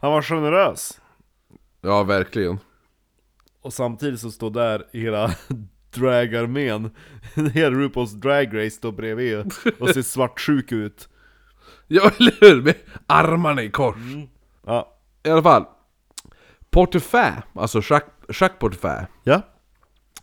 Han var generös. ja verkligen. Och samtidigt så står där hela dragarmén, hela RuPaul's Drag Race står bredvid och ser svartsjuk ut. Ja, eller hur? Med armarna i kors. Ja. I alla fall. Portefeuille, alltså Jacques, Jacques Portefeuille. Ja.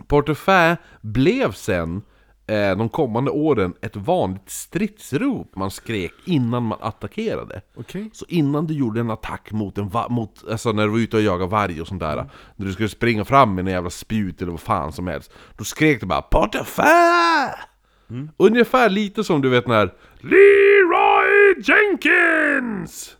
Portefeuille blev sen eh, de kommande åren ett vanligt stridsrop man skrek innan man attackerade. Okej. Så innan du gjorde en attack mot en mot, alltså när du var ute och jagade varg och sånt där När du skulle springa fram med en jävla spjut eller vad fan som helst Då skrek du bara 'Portefeuille!' Ungefär lite som du vet när Leroy Jenkins!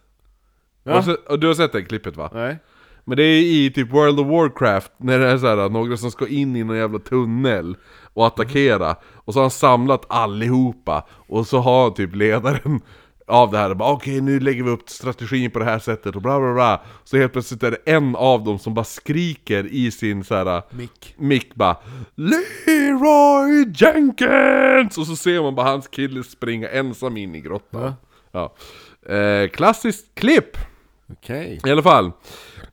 Ja. Och, så, och du har sett det klippet va? Nej. Men det är i typ World of Warcraft, när det är så här, några som ska in i någon jävla tunnel och attackera Och så har han samlat allihopa, och så har typ ledaren av det här bara okej nu lägger vi upp strategin på det här sättet och bla bla bla Så helt plötsligt är det en av dem som bara skriker i sin så här Mick. mick bara Leroy Jenkins! Och så ser man bara hans kille springa ensam in i grottan ja. Eh, Klassiskt klipp! Okej. I alla fall,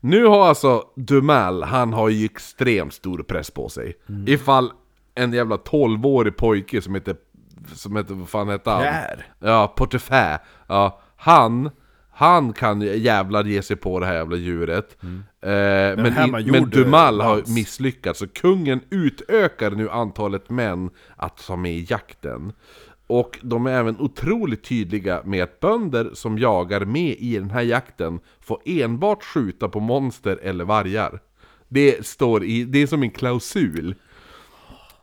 nu har alltså Dumal, han har ju extremt stor press på sig. Ifall en jävla 12-årig pojke som heter, som heter, vad fan heter han? Pierre. Ja, Portefeuille. Ja, han, han kan jävlar ge sig på det här jävla djuret. Eh, men, i, men Dumal har misslyckats, så kungen utökar nu antalet män att ta med i jakten. Och de är även otroligt tydliga med att bönder som jagar med i den här jakten får enbart skjuta på monster eller vargar. Det står i, det är som en klausul.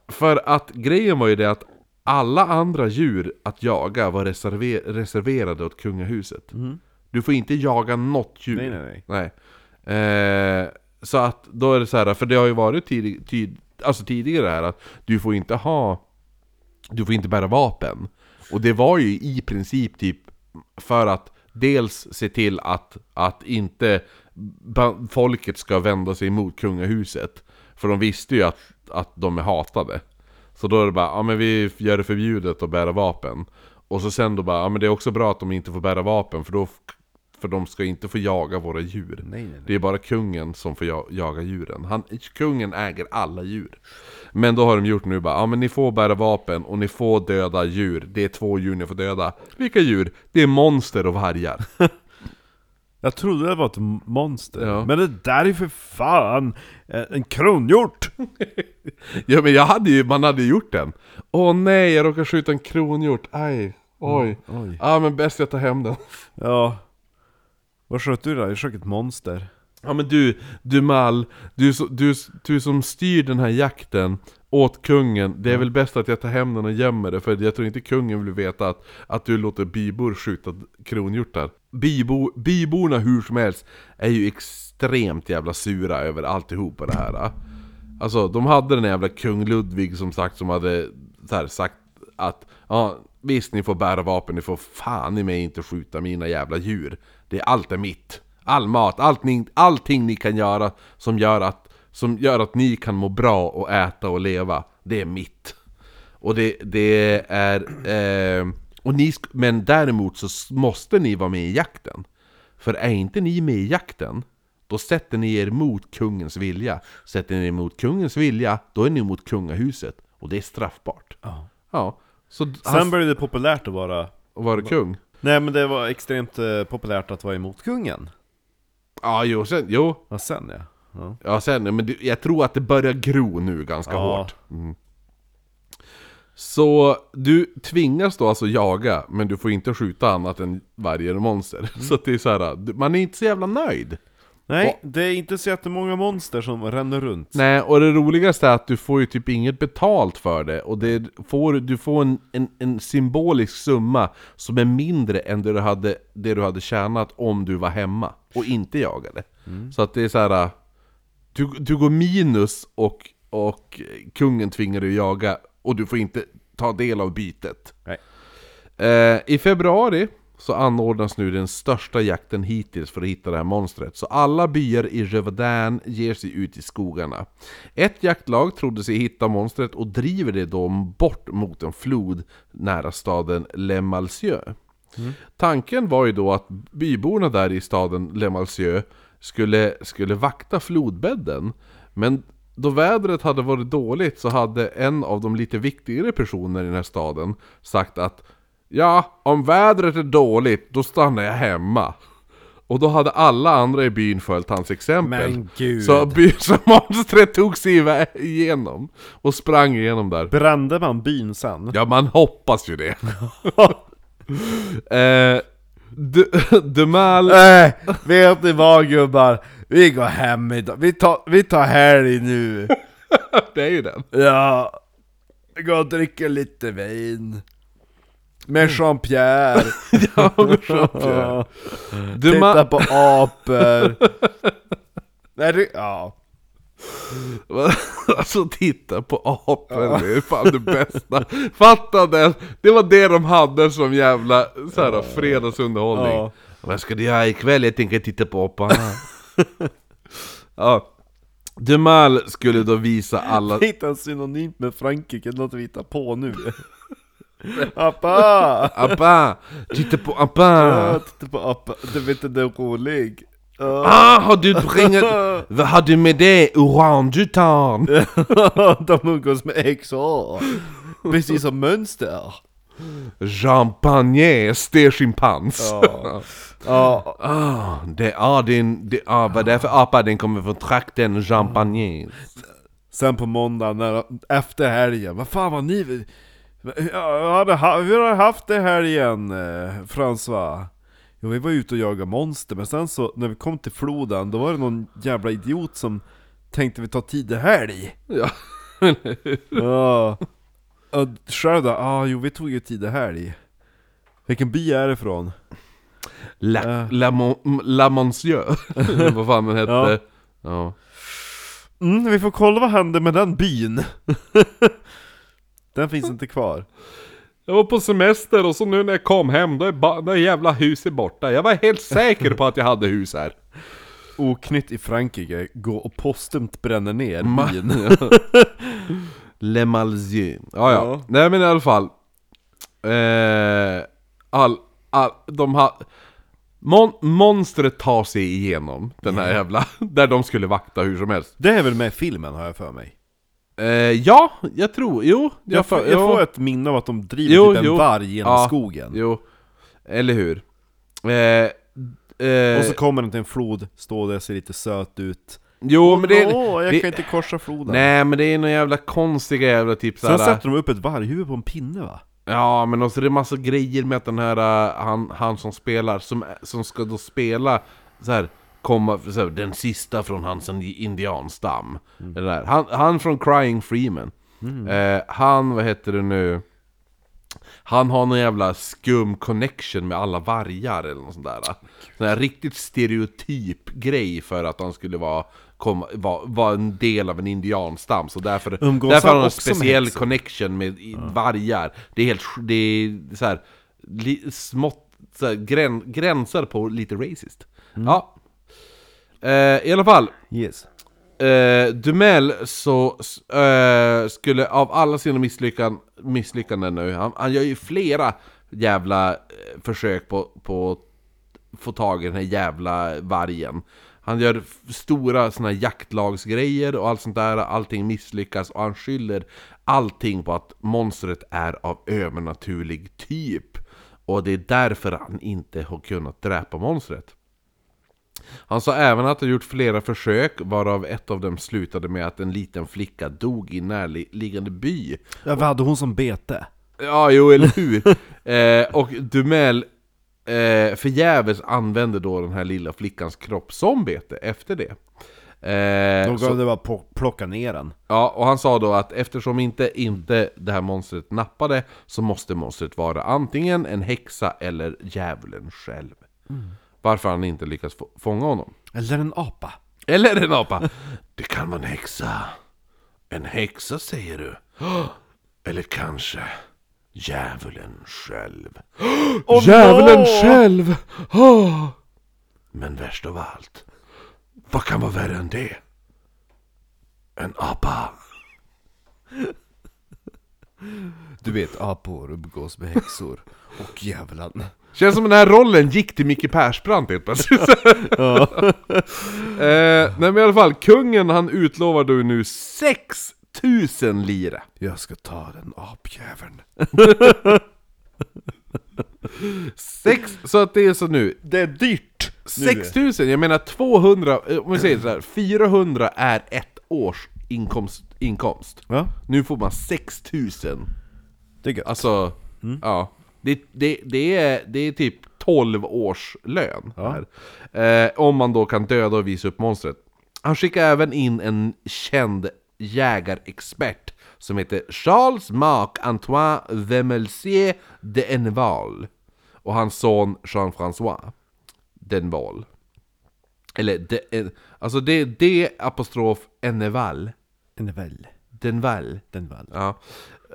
För att grejen var ju det att alla andra djur att jaga var reserver, reserverade åt kungahuset. Du får inte jaga något djur. Nej, nej, nej. Nej. Eh, så att då är det så här, för det har ju varit tidig, tid, alltså tidigare här att du får inte ha Du får inte bära vapen. Och det var ju i princip typ för att dels se till att, att inte folket ska vända sig emot kungahuset. För de visste ju att, att de är hatade. Så då är det bara, ja men vi gör det förbjudet att bära vapen. Och så sen då bara, ja men det är också bra att de inte får bära vapen för då för de ska inte få jaga våra djur. Nej, nej, nej. Det är bara kungen som får ja- jaga djuren. Han, kungen äger alla djur. Men då har de gjort nu bara, ja men ni får bära vapen och ni får döda djur. Det är två djur ni får döda. Vilka djur? Det är monster och vargar. Jag trodde det var ett monster. Ja. Men det där är för fan eh, en kronhjort! ja men jag hade ju, man hade gjort den. Åh nej, jag råkade skjuta en kronhjort. Aj, oj. Ja men bäst jag tar hem den. Ja. Vad sköt du då? Jag sköt ett monster. Ja men du, du Mal, du, du, du som styr den här jakten åt kungen, det är väl bäst att jag tar hem den och gömmer det för jag tror inte kungen vill veta att, att du låter bybor skjuta kronhjortar. Bybo, byborna hur som helst är ju extremt jävla sura över alltihopa det här. Ah. Alltså de hade den jävla kung Ludvig som sagt som hade så här, sagt att ja, visst ni får bära vapen, ni får fan i mig inte skjuta mina jävla djur. Det är allt är mitt. All mat, allting, allting ni kan göra som gör, att, som gör att ni kan må bra och äta och leva, det är mitt. Och det, det är... Eh, och ni, men däremot så måste ni vara med i jakten. För är inte ni med i jakten, då sätter ni er mot kungens vilja. Sätter ni er mot kungens vilja, då är ni mot kungahuset. Och det är straffbart. Ja. Ja. Så Sen han, började det populärt att vara... var det kung? Nej men det var extremt eh, populärt att vara emot kungen. Ja, jo, sen, jo. Ja, sen ja. ja. Ja, sen, men jag tror att det börjar gro nu ganska Ja. hårt. Mm. Så du tvingas då alltså jaga, men du får inte skjuta annat än varje monster. Så att det är så här, man är inte så jävla nöjd. Nej, det är inte så jättemånga monster som ränner runt. Nej, och det roligaste är att du får ju typ inget betalt för det. Och det får, du får en, en, en symbolisk summa som är mindre än det du, hade, det du hade tjänat om du var hemma och inte jagade. Så att det är så här. Du, du går minus och, och kungen tvingar dig att jaga och du får inte ta del av bytet. Eh, I februari så anordnas nu den största jakten hittills för att hitta det här monstret. Så alla byar i Rövadan ger sig ut i skogarna. Ett jaktlag trodde sig hitta monstret och driver det då bort mot en flod nära staden Le Malcieux. Tanken var ju då att byborna där i staden Le Malcieux skulle, skulle vakta flodbädden. Men då vädret hade varit dåligt så hade en av de lite viktigare personerna i den här staden sagt att Ja, om vädret är dåligt, då stannar jag hemma. Och då hade alla andra i byn följt hans exempel. Men gud. Så, monstret tog sig igenom och sprang igenom där. Brände man byn sen? Ja, man hoppas ju det. eh, Dumal... Nej, vet ni vad gubbar? Vi går hem idag, vi tar, vi tar helg nu. Det är ju den. Ja, går och dricker lite vin. Med Jean-Pierre. Ja, med Jean-Pierre. Titta på apor. Nej, det, ja alltså titta på apor, det är fan det bästa. Fatta det! Det var det de hade som jävla så här, fredagsunderhållning. Ja. Vad ska du göra ikväll? Jag tänker titta på aporna. ja. Dumal skulle då visa alla... Hitta en synonymt med Frankrike, något vi hittar på nu Appa! Appa! Titta på appa! Ja, titta på appa, du vet inte, det är rolig Ja. Ah, har du bringat... Vad har du med det? Orangutan? De umgås med XA Precis som mönster Champagne, sterschimpans. Ja. Ja, Ah, det, ah, din, det, ah, vad det är för apa? Den kommer från trakten Champagne. Sen på måndag, när, efter helgen, vad fan var ni? Hade, hur har du haft det helgen, eh, François? Jo, vi var ute och jagade monster, men sen så, när vi kom till floden, då var det någon jävla idiot som tänkte vi tar tidig helg Ja. Ja Och själv då? Ja, ah, jo vi tog ju tidig helg Vilken by är det ifrån? La, Äh. la, Mon, la Monsieur, eller vad fan den hette. Ja. Ja. Mm, vi får kolla vad hände med den byn Den finns inte kvar Jag var på semester och så nu när jag kom hem, då är, då är jävla huset borta. Jag var helt säker på att jag hade hus här. Oknytt i Frankrike, gå och postumt bränner ner Ma- byn Le Malzieu. Ja, ja. Ja. Nej men i alla fall. Eh, all, all, de har... Mon, monstret tar sig igenom den här jävla... Där de skulle vakta hur som helst. Det är väl med i filmen har jag för mig Eh, ja, jag tror... Jo. Jag, får, för- jag får ett minne av att de driver Jo, typ en jo. varg genom Ja, skogen Jo. Eller hur? Eh, eh, Och så kommer den till en flod, står där, ser lite söt ut jo men det... Åh, jag det kan inte korsa floden Nej men det är några jävla konstiga jävla typ Sen såhär... sätter de upp ett varghuvud på en pinne va? Ja men också det är massa grejer med att den här, äh, han, han som spelar, som, som ska då spela så här, komma, så här, den sista från hans indianstam. Det där. Han, han från Crying Freeman. Eh, han, vad heter det nu? Han har någon jävla skum connection med alla vargar eller något sånt där. Sån här riktigt stereotyp grej för att han skulle vara, vara, vara en del av en indianstam. Så därför, Umgås därför har han en speciell connection med i- vargar. Det är helt, det är så här, li, smått, så här, grän, gränsar på lite racist. Ja. Eh, I alla fall, Yes eh, Dumel så eh, skulle av alla sina misslyckan, misslyckanden nu, han, han gör ju flera jävla försök på, på att få tag i den här jävla vargen. Han gör stora såna här jaktlagsgrejer och allt sånt där, allting misslyckas och han skyller allting på att monstret är av övernaturlig typ. Och det är därför han inte har kunnat dräpa monstret. Han sa även att han gjort flera försök, varav ett av dem slutade med att en liten flicka dog i närliggande by. Ja, vad hade hon som bete? Ja, jo, eller hur? eh, och Dumel eh, förgäves använde då den här lilla flickans kropp som bete efter det. Eh, De gav det bara plocka ner den Ja, och han sa då att eftersom inte, inte det här monstret nappade så måste monstret vara antingen en häxa eller djävulen själv. Varför han inte lyckats få, fånga honom. Eller en apa Eller en apa. Det kan vara en häxa. En häxa säger du? Eller kanske djävulen själv. djävulen no! själv! Ah. Men värst av allt. Vad kan vara värre än det? En apa. Du vet, apor umgås med häxor och djävulen Känns som den här rollen gick till Micke Persbrandt helt plötsligt. eh, nej men i alla fall, kungen han utlovar då nu 6000 lire. Jag ska ta den apjäveln Sex, så att det är så nu, Det är dyrt! 6000, jag menar 200, eh, om vi säger så här, 400 är ett års inkomst, inkomst. Ja, Nu får man 6000. det är gött. Alltså, ja. Det, det, det, är, det är typ 12 års lön här. Eh, om man då kan döda och visa upp monstret. Han skickar även in en känd jägarexpert som heter Charles-Marc Antoine Vemelsier de Enval. Och hans son Jean-François Denval. Eller, de, en, alltså det är D apostrof är väl. Denval. Den väl. Ja.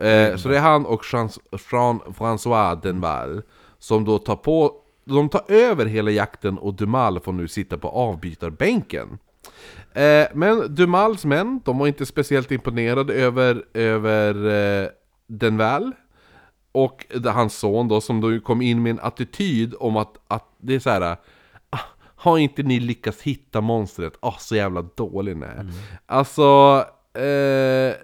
Eh, så det är han och Jean, Jean François Denval som då tar på de tar över hela jakten och Dumal får nu sitta på avbytarbänken. Eh, men Dumals män, de var inte speciellt imponerade över, över eh, Denval. Och hans son då, som då kom in med en attityd om att, att det är så här. Ah, har inte ni lyckats hitta monstret? Åh, så jävla dålig ni är. Alltså, eh,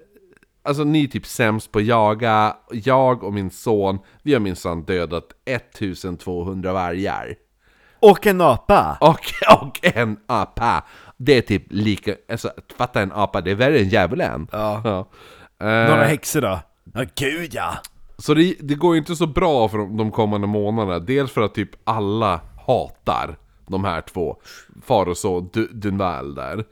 alltså ni är typ sämst på att jaga. Jag och min son, vi har minsann dödat 1200 vargar. Och en apa! Och, och en apa. Det är typ lika, alltså fatta en apa, det är värre än djävulen. Ja. Ja. Eh, Några häxor då? Ja, gud ja! Så det, det går ju inte så bra för de, de kommande månaderna. Dels för att typ alla hatar de här två. Far och son, Du- Dunval där.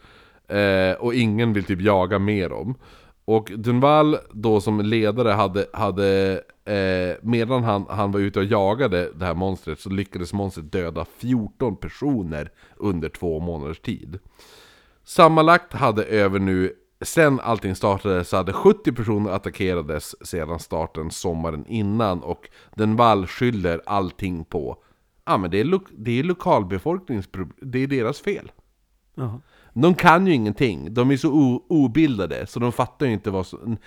Eh, och ingen vill typ jaga med dem. Och Dunval då som ledare hade, hade eh, medan han, han var ute och jagade det här monstret så lyckades monstret döda 14 personer under två månaders tid. Sammanlagt hade över nu, sen allting startade, så hade 70 personer attackerades sedan starten sommaren innan och Dunval skyller allting på, ja men det är, lo, det är lokalbefolkningens det är deras fel. Jaha. De kan ju ingenting, de är så obildade så de fattar ju inte vad som...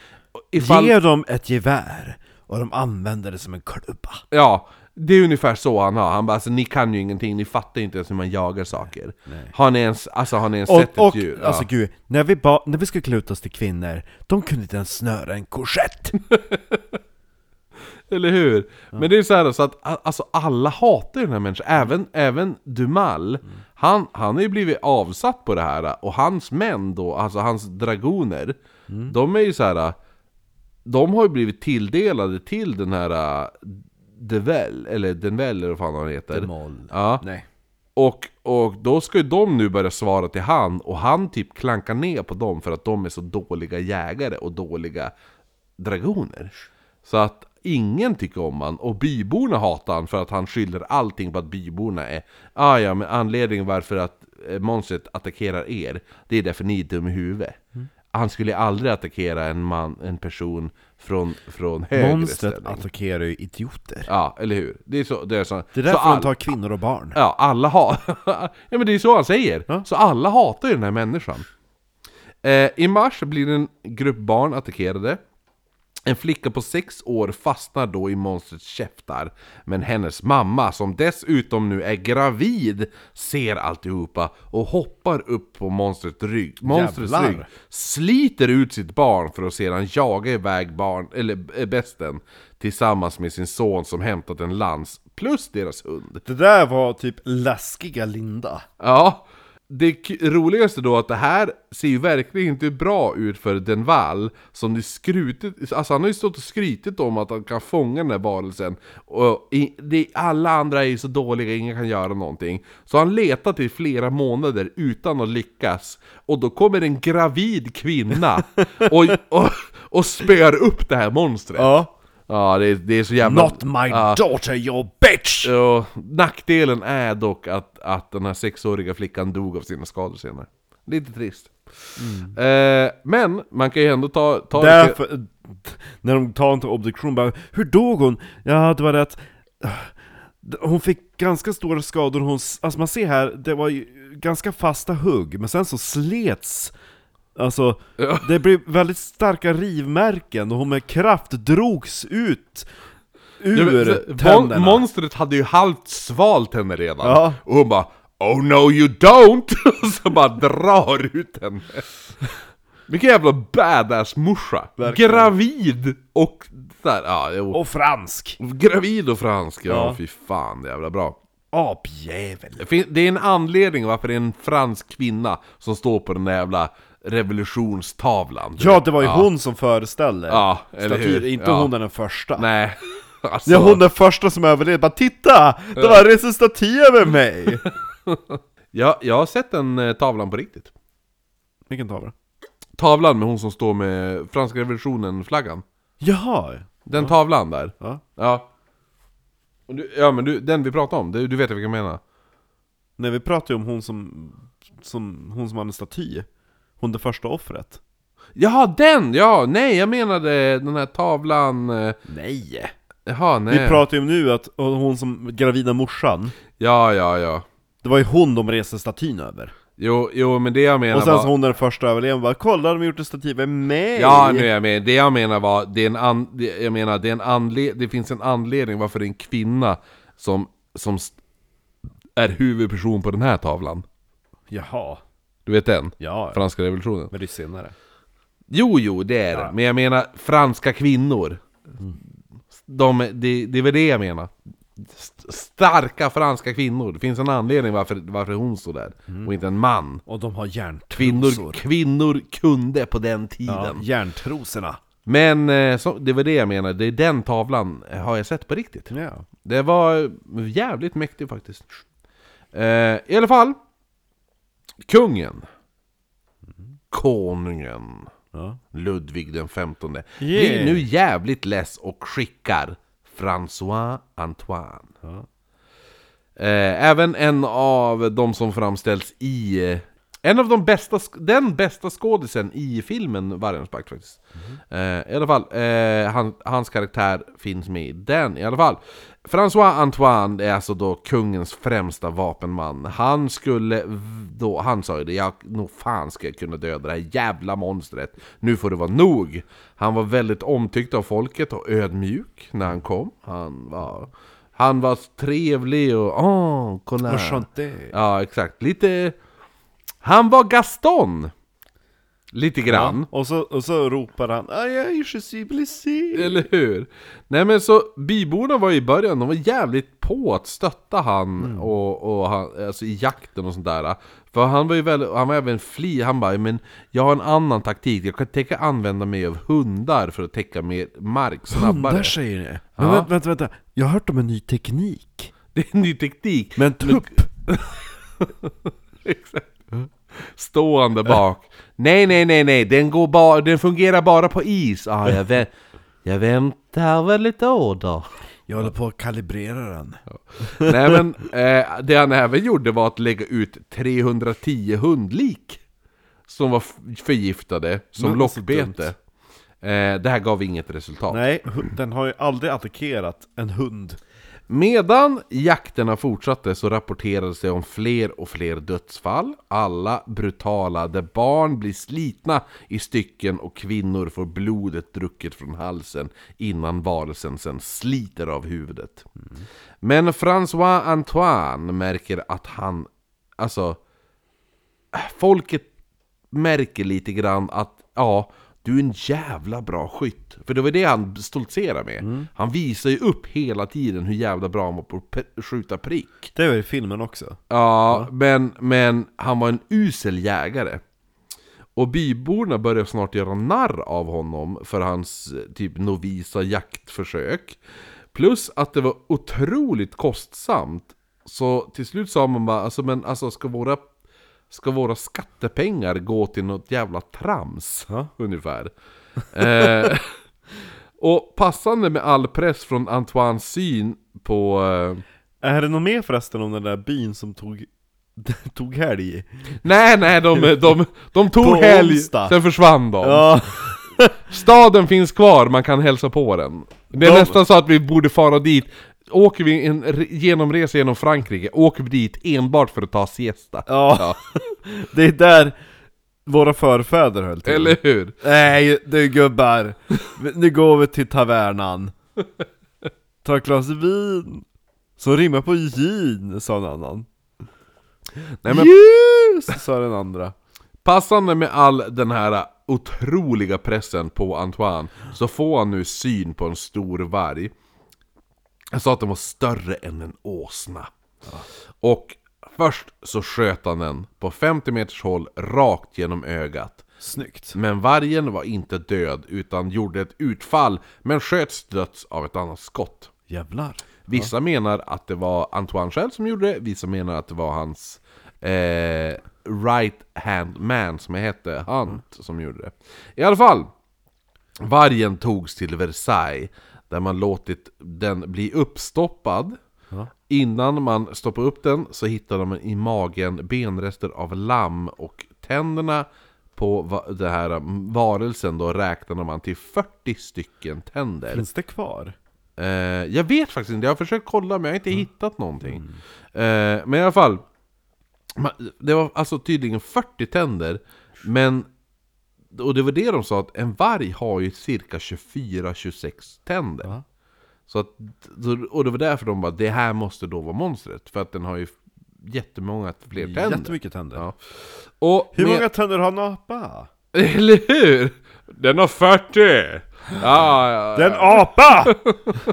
Ifall, Ge dem ett gevär, och de använder det som en klubba. Ja, det är ungefär så han har. Han bara alltså, ni kan ju ingenting, ni fattar inte ens hur man jagar saker. Har ni ens, alltså har ni ens sett Och, ett och djur? alltså ja. gud, när vi, ba, när vi skulle klä ut oss till kvinnor, de kunde inte ens snöra en korsett! Eller hur? Men det är så här så att alltså, alla hatar den här människan, även, även Dumal han, han har ju blivit avsatt på det här, och hans män då, alltså hans dragoner De är ju så här. De har ju blivit tilldelade till den här Devel, eller Denvel eller vad fan han heter Demol. Ja, Nej. och, och då ska ju de nu börja svara till han, och han typ klankar ner på dem för att de är så dåliga jägare och dåliga dragoner. Så att ingen tycker om han, och byborna hatar han för att han skyller allting på att byborna är ah, ja, men anledningen varför att eh, monstret attackerar er, det är därför ni är dum i huvudet. Han skulle aldrig attackera en man, en person från, från högre Monstret ställning. attackerar ju idioter. Ja, eller hur? Det är så, det är så, Det är så därför all- de tar kvinnor och barn. Ja, alla har... ja men det är så han säger. Ja. Så alla hatar ju den här människan. Eh, I mars blir en grupp barn attackerade. En flicka på sex år fastnar då i monstrets käftar. Men hennes mamma, som dessutom nu är gravid, ser alltihopa och hoppar upp på monstrets rygg. Monstrets Jävlar. rygg sliter ut sitt barn för att sedan jaga iväg barn, eller äh, besten tillsammans med sin son som hämtat en lans, plus deras hund. Det där var typ läskiga Linda. Ja, det roligaste då att det här ser ju verkligen inte bra ut för Denval Som det skrutit, alltså han har ju stått och skrytit om att han kan fånga den här varelsen. Och i, det, alla andra är ju så dåliga, ingen kan göra någonting. Så han letat i flera månader utan att lyckas. Och då kommer en gravid kvinna och, och, och spöar upp det här monstret. Ja. Ja, det, är- det är så jävla... Not my ja. daughter, you bitch! Ja, nackdelen är dock att, att den här sexåriga flickan dog av sina skador senare. Lite trist. Eh, men man kan ju ändå ta... ta Därför, när de tar till obduktion, bara Hur dog hon? Ja, det var att äh, hon fick ganska stora skador, hon, alltså man ser här, det var ju ganska fasta hugg, men sen så slets Alltså, Ja. det blev väldigt starka rivmärken och hon med kraft drogs ut Ja, men, ur så- mon, tänderna monstret hade ju halvt svalt henne redan. Ja. Och hon bara Oh no you don't! Och så bara drar ut henne. Vilken jävla badass morsa! Verkligen. Gravid! Och där, ja, jo. Och fransk! Gravid och fransk, ja, Ja. fy fan, det är jävla bra. Apjävel! Det är en anledning varför det är en fransk kvinna som står på den där jävla revolutionstavlan. Ja, det var ju hon som föreställer Ja, statyer, inte Ja. hon är den första. Nej, alltså, Ja, hon är första som överlevde, bara titta! Det var en resa staty över mig! ja, jag har sett den eh, tavlan på riktigt. Vilken tavla? Tavlan med hon som står med franska revolutionen-flaggan. Jaha! Den tavlan där. Ja. Ja. Du, ja men du, den vi pratade om, du, du vet vilken jag menar? Nej vi pratar ju om hon som, som, hon som hade en staty Hon det första offret Jaha, den! Ja, nej jag menade den här tavlan... eh, Nej! Jaha, nej. Vi pratar ju om nu att och hon som gravida morsan Ja, ja, ja. Det var ju hon de reste statyn över Jo, jo men det jag menar Och sen var... så hon är den första överlevande bara 'Kolla, de har gjort en staty med mig!' Ja, nu är jag med. Det jag menar var, det är en an... det, jag menar, det, är en anle... det finns en anledning varför det är en kvinna som, som st- är huvudperson på den här tavlan. Jaha, Du vet den? ja, Franska revolutionen. men det är senare Jo, jo, det är det. Men jag menar franska kvinnor. De, det, det är väl det jag menar. St- Starka franska kvinnor. Det finns en anledning varför, varför hon står där. Och inte en man. Och de har järntrosor Kvinnor, kvinnor kunde på den Ja, tiden. järntrosorna Men eh, så, det var det jag menar, det är den tavlan eh, har jag sett på riktigt. Ja, Det var jävligt mäktigt faktiskt. Eh, I alla fall. Kungen. Konungen. ja. Ludvig den 15 blir Yeah. nu jävligt less och skickar François Antoine. Ja. Eh, även en av de som framställs i... eh, En av de bästa, den bästa skådisen i filmen Vargens pakt faktiskt. Eh, I alla fall, eh, han, hans karaktär finns med i den i alla fall. François Antoine är alltså då kungens främsta vapenman. Han skulle då, han sa ju det, jag, nog fan ska jag kunna döda det här jävla monstret. Nu får det vara nog. Han var väldigt omtyckt av folket och ödmjuk när han kom. Han var, han var trevlig och åh, kolla. Enchanté Ja, exakt. Lite... Han var Gaston! Lite grann. Och så, och så ropar han 'Aïe, je suis blessé' Eller hur? Nej men så, byborna var i början, de var jävligt på att stötta han och, och han, alltså i jakten och sånt där. För han var ju väl, han var även fli, han bara men jag har en annan taktik, jag kan tänka använda mig av hundar för att täcka mer mark snabbare. Hundar säger ni? Men Ja. vänta, vänta, vänta, jag har hört om en ny teknik Det är en ny teknik. Men tupp! Exakt. Stående bak. Nej, nej, nej, nej, den, går bara, den fungerar bara på is. Ah, jag, vä- jag väntar väl lite order. Jag håller på att kalibrera den. Nej men, eh, det han även gjorde var att lägga ut 310 hundlik Som var förgiftade, som Men lockbete. eh, Det här gav inget resultat. Nej, den har ju aldrig attackerat en hund Medan jakterna fortsatte så rapporterades det om fler och fler dödsfall. Alla brutala, där barn blir slitna i stycken och kvinnor får blodet drucket från halsen Innan varelsen sen sliter av huvudet. Men François Antoine märker att han, alltså äh, Folket märker lite grann att, ja, du är en jävla bra skytt. För det var det han stoltserade med. Han visar ju upp hela tiden hur jävla bra han var på att skjuta prick. Det var i filmen också Ja, men, men han var en usel jägare. Och byborna började snart göra narr av honom för hans eh, typ novisa jaktförsök. Plus att det var otroligt kostsamt. Så till slut sa man bara, alltså men alltså ska våra, ska våra skattepengar gå till något jävla trams? Ja. Ungefär. eh, och passande med all press från Antoines syn på... Eh, Är det något mer förresten om den där byn som tog, tog helg? Nej, nej, de, de, de tog På helg, onsdag. sen försvann de. Ja, Staden finns kvar, man kan hälsa på den. Det är De- nästan så att vi borde fara dit. Åker vi en re- genomresa genom Frankrike, åker vi dit enbart för att ta siesta. ja. det är där våra förfäder höll till Eller hur? Nej du gubbar, nu går vi till tavernan Ta ett glas vin Som rimmar på gin, sa en annan Nej, men Ljus, sa den andra passande med all den här otroliga pressen på Antoine så får han nu syn på en stor varg. Jag sa att den var större än en åsna. Och först så sköt han den på 50 meters håll rakt genom ögat. Snyggt. Men vargen var inte död utan gjorde ett utfall men sköts döds av ett annat skott. Jävlar. Vissa menar att det var Antoine själv som gjorde det, vissa menar att det var hans eh, right hand man som hette Hunt som gjorde det. I alla fall, vargen togs till Versailles där man låtit den bli uppstoppad. Ja. Innan man stoppade upp den så hittade man i magen benrester av lamm och tänderna på den här varelsen då räknade man till 40 stycken tänder. Finns det kvar? Eh, jag vet faktiskt inte, jag har försökt kolla men jag har inte hittat någonting. Eh, men i alla fall, det var alltså tydligen 40 tänder, men och det var det de sa att en varg har ju cirka 24-26 tänder. Ja. Så att, så- och det var därför de bara, det här måste då vara monstret, för att den har ju jättemånga fler tänder. Jättemycket tänder. Ja. Och Hur med- många tänder har en apa? Eller hur? Den har 40! Ja, ja, ja. apa!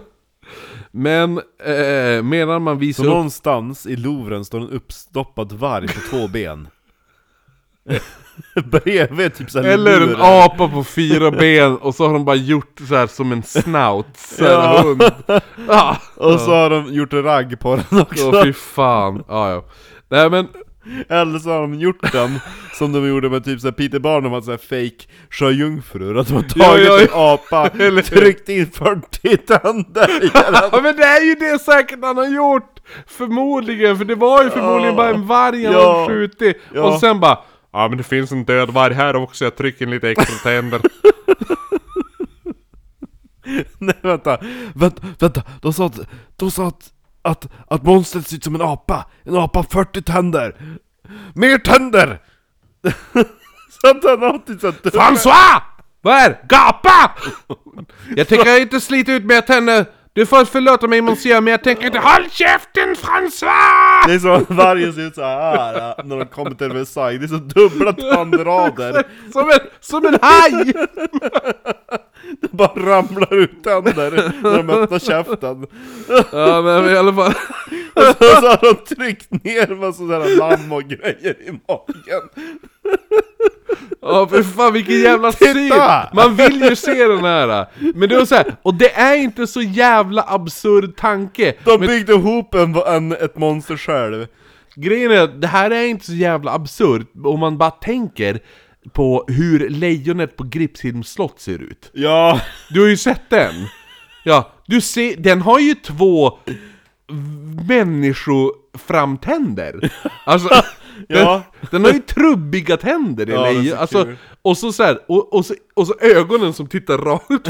Men eh, medan man Så visar upp... någonstans i Louvren står en uppstoppad varg på två ben. Bredvid typ såhär Eller en apa på fyra ben och så har de bara gjort så här som en snout, Ja. hund. Ah, Och så har de gjort en ragg på den också. Åh fy fan. Ja, ja. Nej men, Eller så har de gjort den som de gjorde med typ såhär Peter Barnum, hade såhär fake sjöjungfrur Att de har tagit Ja, ja, en apa, tryckt in 40 tänder i den ja, men det är ju det säkert han har gjort! Förmodligen, för det var ju förmodligen bara en varg han Ja. hade skjutit. Ja. Och sen bara, ja men det finns en död varg här också, jag trycker in lite extra tänder. Nej vänta, vänta, vänta, de sa att, de sa att, att, att monstret ser ut som en apa, en apa har 40 tänder! Mer tänder! så att han har typ såhär François! Vad är? Gapa! Jag tänker inte slita ut mer tänder. Du får förlåta mig monsieur, men jag tänker inte HÅLL KÄFTEN François! Det är som att vargen ser ut så här ja, när de kommer till Versailles, det är så dubbla tandrader Som en, som en haj! Det bara ramlar ut tänder när de öppnar käften Ja men i alla fall. Och så, så har de tryckt ner massa sådana lamm och grejer i magen Ja för fan vilken jävla syn! Man vill ju se den här! Men det var så här, och det är inte så jävla absurd tanke! De Men byggde ihop en, en, ett monster själv grejen är att det här är inte så jävla absurt om man bara tänker på hur lejonet på Gripsholms slott ser ut. Ja, Du har ju sett den! Ja, du ser, den har ju två människoframtänder! Alltså, Ja. den, den har ju trubbiga tänder Ja, så alltså, och så, så här, och, och, så, och så ögonen som tittar rakt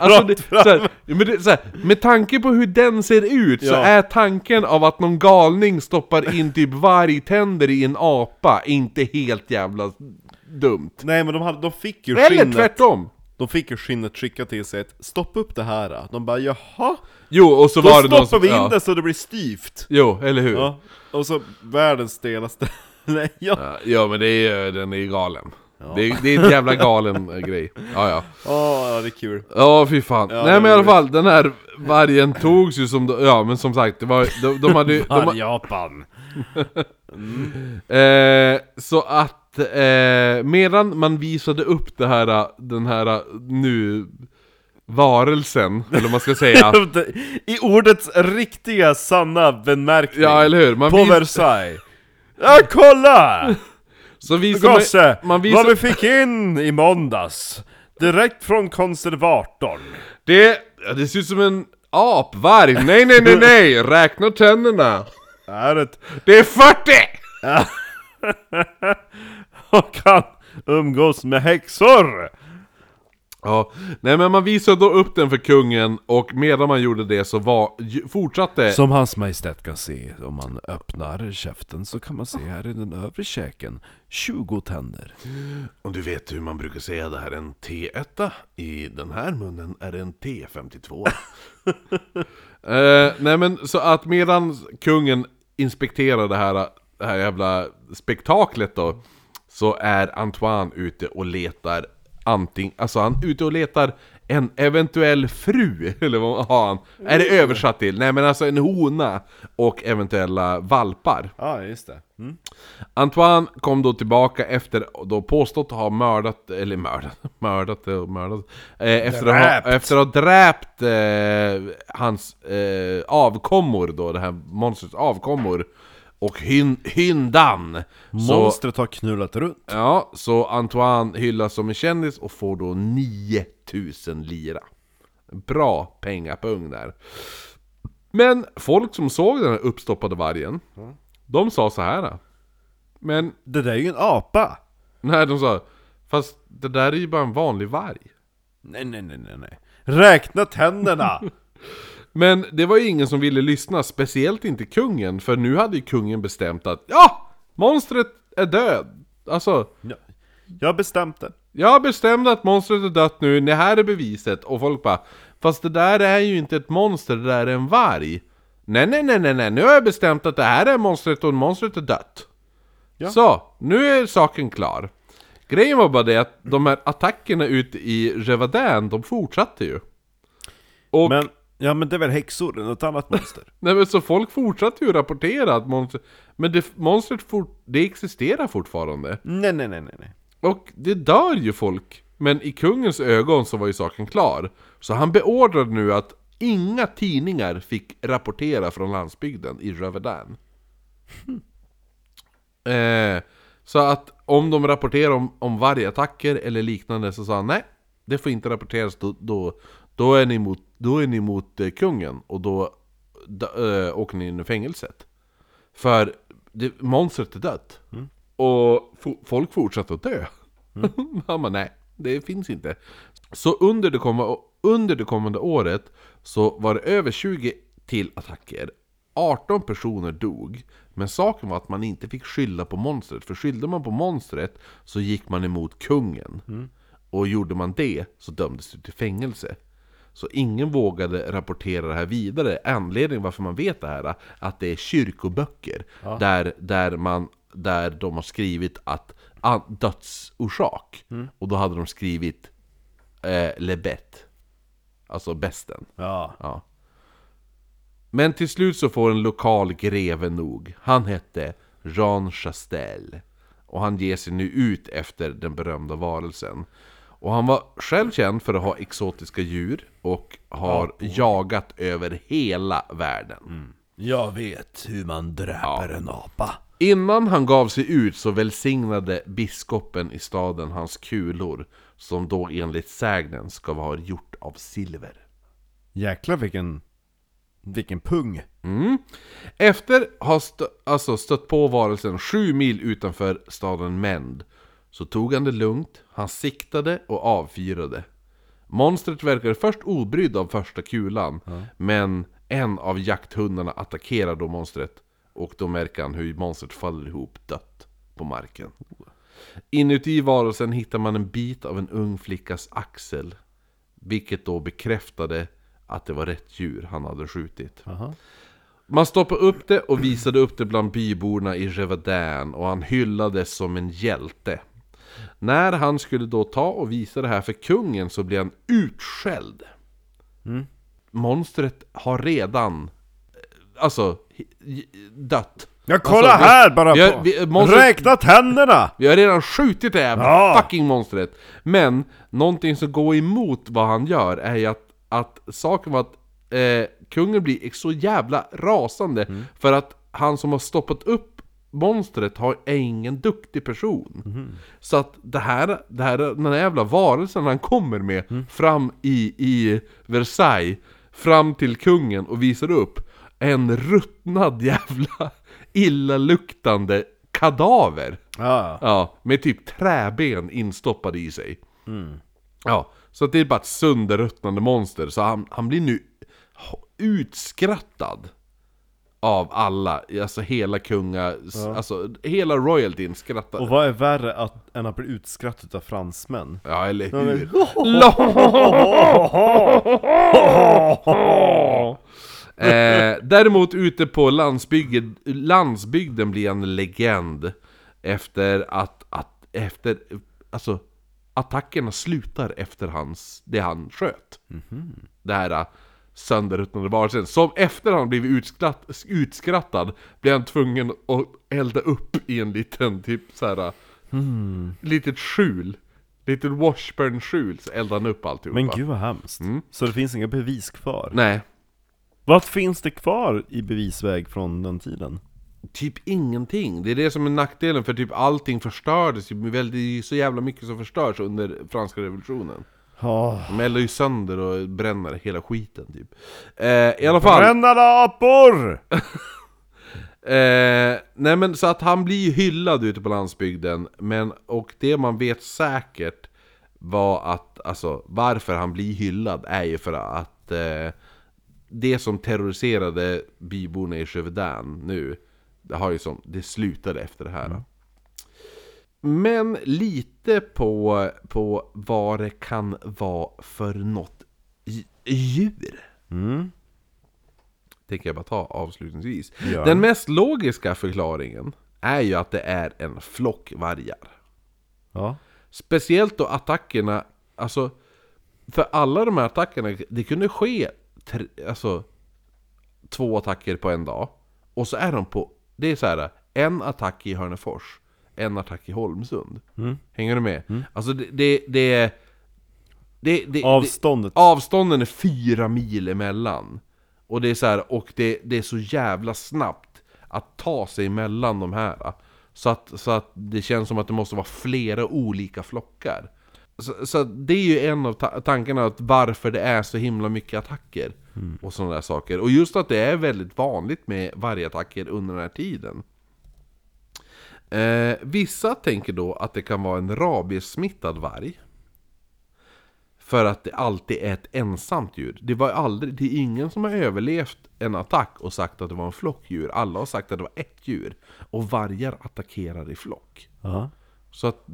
alltså, Rakt det, fram. så här, ja, men det, så här, Med tanke på hur den ser ut så Ja. är tanken av att någon galning stoppar in typ vargtänder i en apa inte helt jävla dumt. nej men de, hade, de fick ju Eller skinnet tvärtom! De fick ju skinnet skickat till sig att stoppa upp det här De bara jaha? Jo, och så Då var det någon stoppar som, vi in ja. det så det blir styvt Jo, eller hur? Ja. Ja, och så världens stelaste lejon Ja, men det är, den är ju galen. Det, är, det är en jävla galen grej. Ja, ja. Åh, ja det är kul Ja, fy fan. Ja, Nej men i alla fall, den här vargen togs ju som, ja men som sagt, det var, de, de hade ju- de, Japan eh, Så att, eh, medan man visade upp det här, den här nu varelsen, eller vad man ska säga. I ordets riktiga, sanna bemärkning Ja, eller hur? Man På vis- Versailles Ja, kolla! Så visar man, Gosse! man visar, Vad vi fick in i måndags Direkt från konservatorn det, det ser ut som en apvarg. Nej, nej, nej, nej! Räkna tänderna. Är ett... Det är 40! Och kan umgås med häxor! Ja, nej men man visade då upp den för kungen och medan man gjorde det så var, fortsatte... Som hans majestät kan se, om man öppnar käften så kan man se här i den övre käken 20 tänder. Och du vet hur man brukar säga det här är en T1 I den här munnen är det en T52 eh, Nej men så att medan kungen inspekterar det här, det här jävla spektaklet då så är Antoine ute och letar anting, alltså han är ute och letar en eventuell fru, eller vad har han? Är det översatt till? Nej men alltså en hona och eventuella valpar. Ja, just det. Mm. Antoine kom då tillbaka efter då påstått att ha mördat, eller mördat, mördat och mördat eh, efter, att ha, efter att ha dräpt eh, hans eh, avkommor då, det här monstrets avkommor och hyn, hyndan så, Monstret har knullat runt. Ja, så Antoine hyllas som en kändis och får då 9000 lira Bra pengapung där Men folk som såg den här uppstoppade vargen De sa så här. Men Det där är ju en apa! Nej, de sa Fast det där är ju bara en vanlig varg Nej, nej, nej, nej, nej. Räkna tänderna! Men det var ju ingen som ville lyssna, speciellt inte kungen För nu hade ju kungen bestämt att Ja! Monstret är död! Alltså, ja. Jag har bestämt det. jag bestämde att monstret är dött nu, det här är beviset Och folk bara Fast det där är ju inte ett monster, det där är en varg Nej, nej, nej, nej, nej, nu har jag bestämt att det här är monstret och monstret är dött Ja. Så, nu är saken klar Grejen var bara det att de här attackerna ute i Revadin, de fortsatte ju Och, Men, ja men det är väl häxor, något annat monster? nej men så folk fortsatte ju rapportera att monstret Men det, monstret fort, det existerar fortfarande. Nej, nej, nej, nej, nej. Och det dör ju folk. Men i kungens ögon så var ju saken klar. Så han beordrade nu att inga tidningar fick rapportera från landsbygden i Röverdän eh, Så att om de rapporterar om, om vargattacker eller liknande så sa han nej Det får inte rapporteras, då, då, då är ni mot, då är ni mot eh, kungen och då, då eh, åker ni in i fängelset För det, monstret är dött Och fo- folk fortsatte att dö Han bara, nej, det finns inte. Så under det, komma, under det kommande året så var det över 20 till attacker. 18 personer dog. Men saken var att man inte fick skylla på monstret. För skyllde man på monstret så gick man emot kungen. Och gjorde man det så dömdes du till fängelse. Så ingen vågade rapportera det här vidare. Anledningen varför man vet det här är att det är kyrkoböcker där, där, man, där de har skrivit att dödsorsak. Och då hade de skrivit eh, Lebet. Alltså besten. Ja. Ja. Men till slut så får en lokal greve nog. Han hette Jean Chastel. Och han ger sig nu ut efter den berömda varelsen. Och han var själv känd för att ha exotiska djur och har jagat över hela världen. Jag vet hur man dräper en apa. Innan han gav sig ut så välsignade biskopen i staden hans kulor, som då enligt sägnen ska vara gjort av silver. Jäklar vilken... Vilken pung. Mm. Efter att ha stö- alltså stött på varelsen sju mil utanför staden Mend så tog han det lugnt, han siktade och avfyrade. Monstret verkade först obrydd av första kulan, men en av jakthundarna attackerar då monstret och då märker han hur monstret faller ihop dött på marken. Inuti varelsen hittar man en bit av en ung flickas axel, vilket då bekräftade att det var rätt djur han hade skjutit. Aha. Man stoppade upp det och visade upp det bland byborna i Revadin och han hyllades som en hjälte. När han skulle då ta och visa det här för kungen så blev han utskälld. Monstret har redan, eh, alltså, dött. Ja kolla Alltså, här bara vi har- på! vi- monstret- Räkna tänderna! Vi har redan skjutit det här Ja. fucking monstret! Men, någonting som går emot vad han gör är ju att, att saken var att eh, kungen blir så jävla rasande för att han som har stoppat upp monstret har, är ingen duktig person. Så att det här, det här, den här jävla varelsen han kommer med fram i, i Versailles, fram till kungen och visar upp en ruttnad jävla illaluktande kadaver. Ja. Ja, med typ träben instoppade i sig. Ja, så att det är bara ett sönderruttnande monster. Så han, han blir nu utskrattad av alla, alltså hela kunga, alltså hela royaltyn skrattar. Och vad är värre att, än att bli utskrattad av fransmän? Ja, eller hur? eh, däremot ute på landsbygden, landsbygden blir en legend Efter att, att efter, alltså attackerna slutar efter hans, det han sköt. Det här sönderruttnade varelsen. Som efter han blivit utskratt, utskrattad blev han tvungen att elda upp i en liten typ såhär litet skjul. Litet Washburn-skjul, så eldade han upp alltihopa. Men gud vad hemskt. Så det finns inga bevis kvar? Nej, Vad finns det kvar i bevisväg från den tiden? typ ingenting. Det är det som är nackdelen, för typ allting förstördes ju. väldigt- Det är så jävla mycket som förstörs under franska revolutionen. Ja. De eldar ju sönder och bränner hela skiten typ. Eh, I alla fall. Brännande apor! Eh, nej men så att han blir ju hyllad ute på landsbygden, men och det man vet säkert var att, alltså varför han blir hyllad är ju för att eh, det som terroriserade byborna i Chevaudan nu, det, har ju som, det slutade efter det här. Men lite på, på vad det kan vara för något dj- djur Mm. tänker jag bara ta avslutningsvis. Ja. Den mest logiska förklaringen är ju att det är en flock vargar. Ja. Speciellt då attackerna, alltså för alla de här attackerna, det kunde ske tre, alltså, två attacker på en dag. Och så är de på, det är så här, en attack i Hörnefors, en attack i Holmsund. Mm. Hänger du med? Alltså det, det, det, det, det, det Avståndet. Avstånden är fyra mil emellan. Och det är så här, och det, det är så jävla snabbt att ta sig emellan de här. Så att, så att det känns som att det måste vara flera olika flockar. Så, så det är ju en av ta tankarna att varför det är så himla mycket attacker. Och sådana där saker. Och just att det är väldigt vanligt med vargattacker under den här tiden. Eh, vissa tänker då att det kan vara en rabiessmittad varg. För att det alltid är ett ensamt djur. Det var aldrig, det är ingen som har överlevt en attack och sagt att det var en flockdjur. Alla har sagt att det var ett djur. Och vargar attackerar i flock. Ja. Så att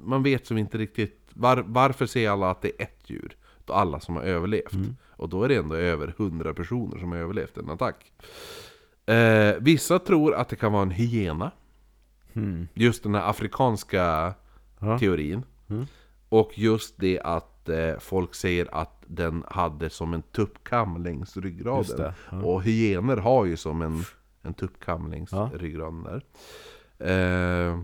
man vet som inte riktigt var, varför säger alla att det är ett djur? Då alla som har överlevt. Och då är det ändå över 100 personer som har överlevt en attack. Eh, vissa tror att det kan vara en hyena. Hmm. Just den här afrikanska Ja. teorin. Och just det att eh, folk säger att den hade som en tuppkam längs ryggraden. det, ja. Och hyener har ju som en, en tuppkam längs Ja. ryggraden där. Eh,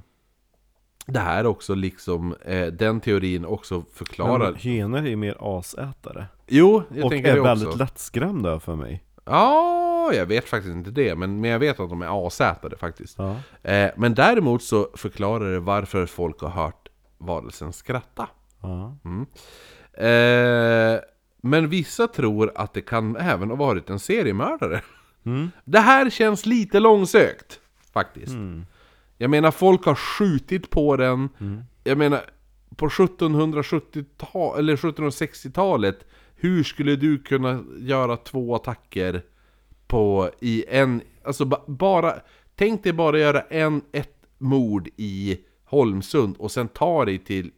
det här också liksom, eh, den teorin också förklarar... Men hyenor är ju mer asätare. jo, jag och tänker är det väldigt också. lättskrämda för mig. Ja, jag vet faktiskt inte det, men, men jag vet att de är asätare faktiskt. Ja. Eh, men däremot så förklarar det varför folk har hört varelsen skratta. Ja. Eh, men vissa tror att det kan även ha varit en seriemördare. Mm. Det här känns lite långsökt, faktiskt. Mm. Jag menar, folk har skjutit på den. Jag menar, på 1770-talet, eller 1760-talet, hur skulle du kunna göra två attacker på, i en, alltså ba, bara, tänk dig bara göra en, ett mord i Holmsund och sen ta dig till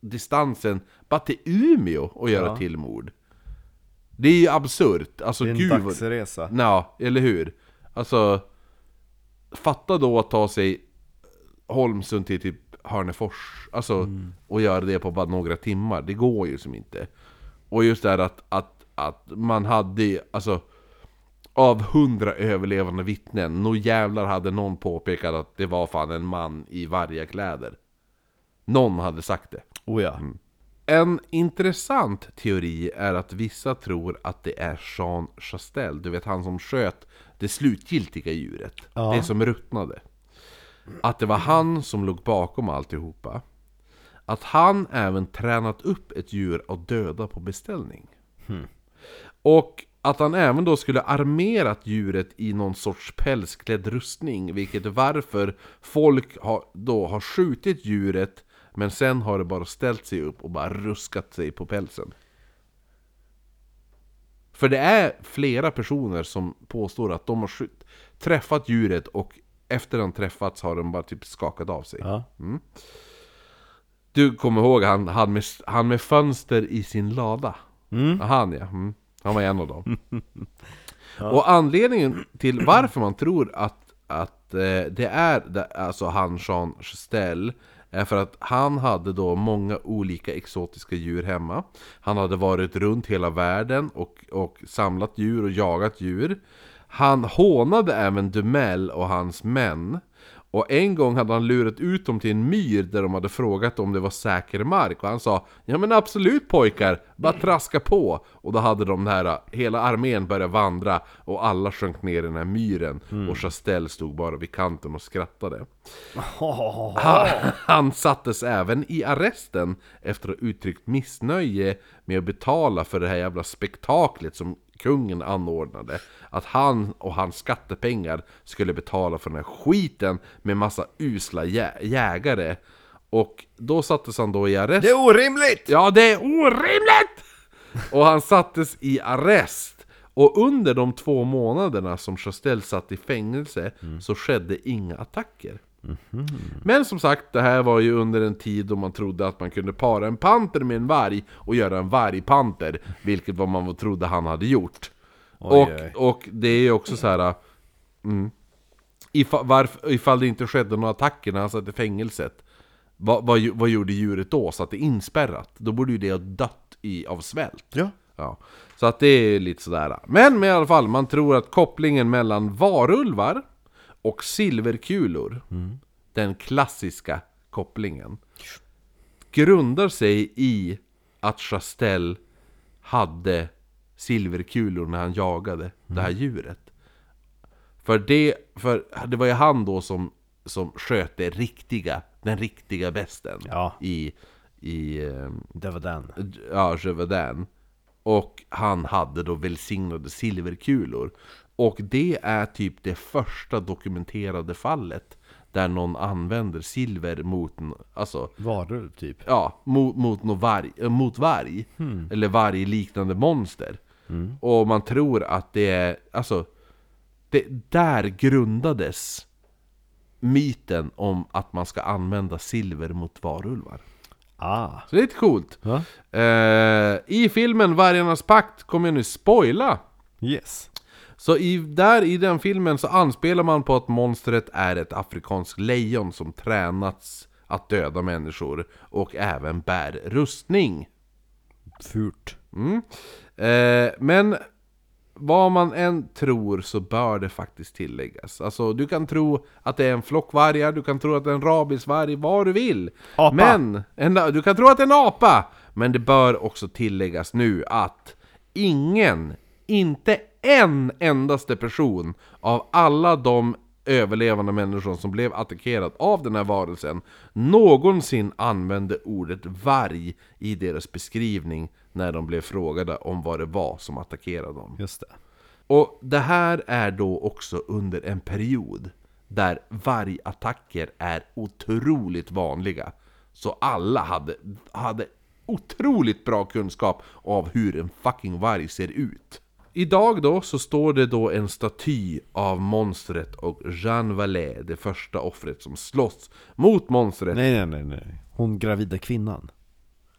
distansen, bara till Umeå och göra Ja. till mord. Det är ju absurt, alltså Det är en gud dagsresa. Ja, eller hur? Alltså, fatta då att ta sig Holmsund till typ Hörnefors, alltså, och göra det på bara några timmar. Det går ju som inte. Och just det här att, att, att man hade, alltså, av hundra överlevande vittnen, nog jävlar hade någon påpekat att det var fan en man i varje kläder. Någon hade sagt det. Oh ja. En intressant teori är att vissa tror att det är Jean Chastel, du vet han som sköt det slutgiltiga djuret, Ja. det som ruttnade. Att det var han som låg bakom alltihopa. Att han även tränat upp ett djur att döda på beställning. Och att han även då skulle armerat djuret i någon sorts pälsklädd rustning, vilket är varför folk har, då har skjutit djuret men sen har det bara ställt sig upp och bara ruskat sig på pälsen. För det är flera personer som påstår att de har träffat djuret och efter de träffats har de bara typ skakat av sig. Ja. Du kommer ihåg han, han, med, han med fönster i sin lada? Mm. Han ja, mm. Han var en av dem. Och anledningen till varför man tror att, att eh, det är alltså han Jean Chastel är för att han hade då många olika exotiska djur hemma. Han hade varit runt hela världen och, och samlat djur och jagat djur. Han hånade även Dumel och hans män. Och en gång hade han lurat ut dem till en myr där de hade frågat om det var säker mark. Och han sa Ja men absolut pojkar, bara traska på. Och då hade de här, hela armén börjat vandra och alla sjönk ner i den här myren. Och Chastel stod bara vid kanten och skrattade. Han, han sattes även i arresten efter att ha uttryckt missnöje med att betala för det här jävla spektaklet som kungen anordnade. Att han och hans skattepengar skulle betala för den här skiten med massa usla jä- jägare. Och då sattes han då i arrest. Det är orimligt! Ja, det är orimligt! Och han sattes i arrest. Och under de två månaderna som Chastel satt i fängelse så skedde inga attacker. Men som sagt, det här var ju under en tid då man trodde att man kunde para en panter med en varg och göra en vargpanter, vilket var man trodde han hade gjort. Oj, och, oj. och det är ju också så här. Mm, ifall, varf, ifall det inte skedde några attacker när han satt i fängelset, vad, vad, vad gjorde djuret då? Så att det är inspärrat? Då borde ju det ha dött i, av svält. Ja. Ja, så att det är lite sådär. Men med i alla fall, man tror att kopplingen mellan varulvar och silverkulor, den klassiska kopplingen, grundar sig i att Chastel hade silverkulor när han jagade det här djuret. För det, för det var ju han då som, som sköt det riktiga, den riktiga besten Ja. i, i ehm, den. ja, Gévaudan. Och han hade då välsignade silverkulor. Och det är typ det första dokumenterade fallet där någon använder silver mot, alltså, Varulv typ. ja, mot, mot, någon varg, äh, mot varg. Eller vargliknande monster. Och man tror att det är, alltså, det, där grundades myten om att man ska använda silver mot varulvar. Ah. Så det är lite coolt. Va? Eh, I filmen Vargarnas pakt kommer jag nu spoila. Yes. Så i, där i den filmen så anspelar man på att monstret är ett afrikanskt lejon som tränats att döda människor och även bär rustning. Furt. Mm. Eh, men vad man än tror så bör det faktiskt tilläggas. Alltså du kan tro att det är en flock vargar, du kan tro att det är en rabiesvarg, vad du vill. Apa. Men, en, du kan tro att det är en apa! Men det bör också tilläggas nu att ingen, inte en endaste person av alla de överlevande människor som blev attackerad av den här varelsen någonsin använde ordet varg i deras beskrivning när de blev frågade om vad det var som attackerade dem. Just det. Och det här är då också under en period där vargattacker är otroligt vanliga. Så alla hade, hade otroligt bra kunskap av hur en fucking varg ser ut. Idag då så står det då en staty av monstret och Jean Vallet, det första offret som slåss mot monstret. Nej, nej, nej, nej. Hon gravida kvinnan.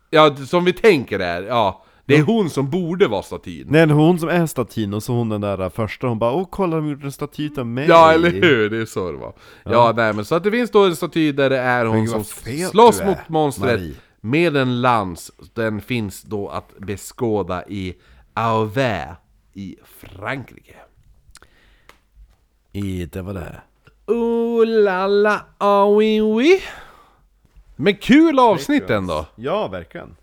Ja, som vi tänker är, ja, det är hon som borde vara statyn. Nej, det är hon som är statyn och så hon den där första, hon bara Åh kolla de gjorde en staty av mig Ja, eller hur? Det är så det var. Ja, nej men så att det finns då en staty där det är hon som slåss är, mot monstret Marie. med en lans. Den finns då att beskåda i Auvers i Frankrike. I, det var det Oh la la, ah oui oui. Men kul avsnitt ändå! Ja, verkligen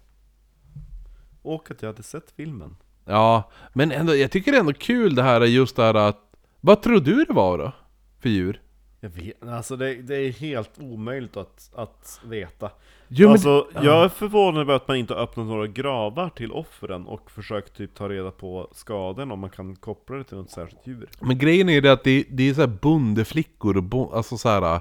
Och att jag hade sett filmen Ja, men ändå, jag tycker det är ändå kul det här just det här att... Vad tror du det var då? För djur? Jag vet, alltså det, det är helt omöjligt att, att veta Jo, men- Alltså, jag är förvånad över att man inte har öppnat några gravar till offren och försökt typ ta reda på skadorna om man kan koppla det till något särskilt djur Men grejen är ju det att det, det är så här bondeflickor och bon, alltså så här.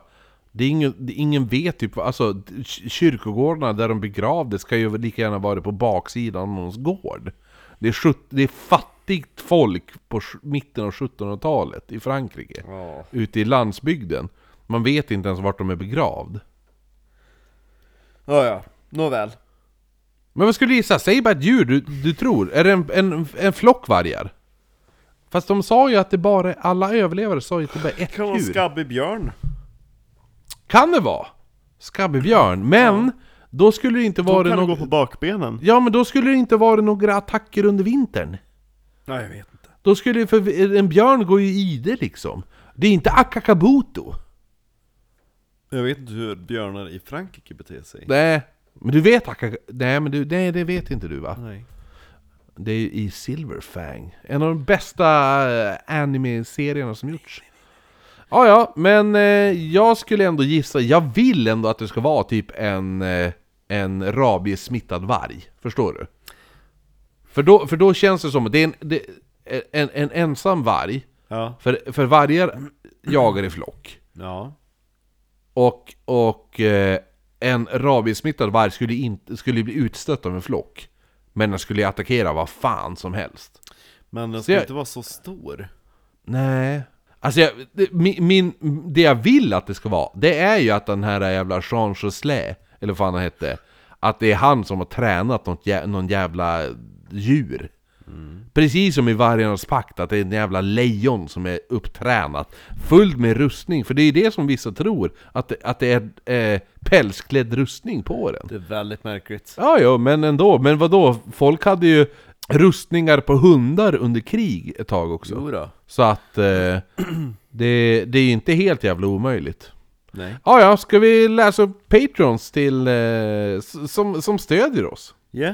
Det är ingen, det, ingen vet typ, alltså kyrkogårdarna där de begravdes ska ju lika gärna vara på baksidan av någons gård. Det är, sjut- det är fattigt folk på mitten av 1700-talet i Frankrike. Ja Ute i landsbygden. Man vet inte ens vart de är begravd. Ja, ja, nåväl Men vad skulle du gissa? Säg bara ett djur du, du tror. Är det en, en, en flock vargar? Fast de sa ju att det bara, alla överlevare sa ju att det bara är ett Kan vara en djur. skabbig björn? Kan det vara? Skabbebjörn, men då skulle det inte Då vara kan du gå på bakbenen. Ja, men då skulle det inte vara några attacker under vintern. Nej, jag vet inte. Då skulle för en björn går ju i det liksom. Det är inte Akakabuto. Jag vet inte hur björnar i Frankrike beter sig. Nej, men du vet Akaka... Nej, men du, nej, det vet inte du va? Nej. Det är ju i Silverfang. En av de bästa eh, anime-serierna som gjorts. Ja, ja, men eh, jag skulle ändå gissa, jag vill ändå att det ska vara typ en, eh, en rabies-smittad varg. Förstår du? För då, för då känns det som att det är en, det, en, en ensam varg, Ja. för, för vargar jagar i flock. Ja. Och, och eh, en rabiessmittad varg skulle, inte, skulle bli utstött av en flock. Men den skulle attackera vad fan som helst. Men den ska jag- inte vara så stor. Nej. Alltså jag, det, min, min, det jag vill att det ska vara, det är ju att den här jävla Jean Joslin, eller vad fan han hette, att det är han som har tränat något, jä- någon jävla djur. Precis som i Vargarnas pakt, att det är en jävla lejon som är upptränat, fullt med rustning, för det är det som vissa tror, att det, att det är eh, pälsklädd rustning på den. Det är väldigt märkligt. Ja, ja, men ändå. Men vad då? Folk hade ju rustningar på hundar under krig ett tag också. Jo då. Så att eh, det, det är inte helt jävla omöjligt. Nej. Ja, ja, ska vi läsa upp Patrons till, eh, som, som stödjer oss? Ja.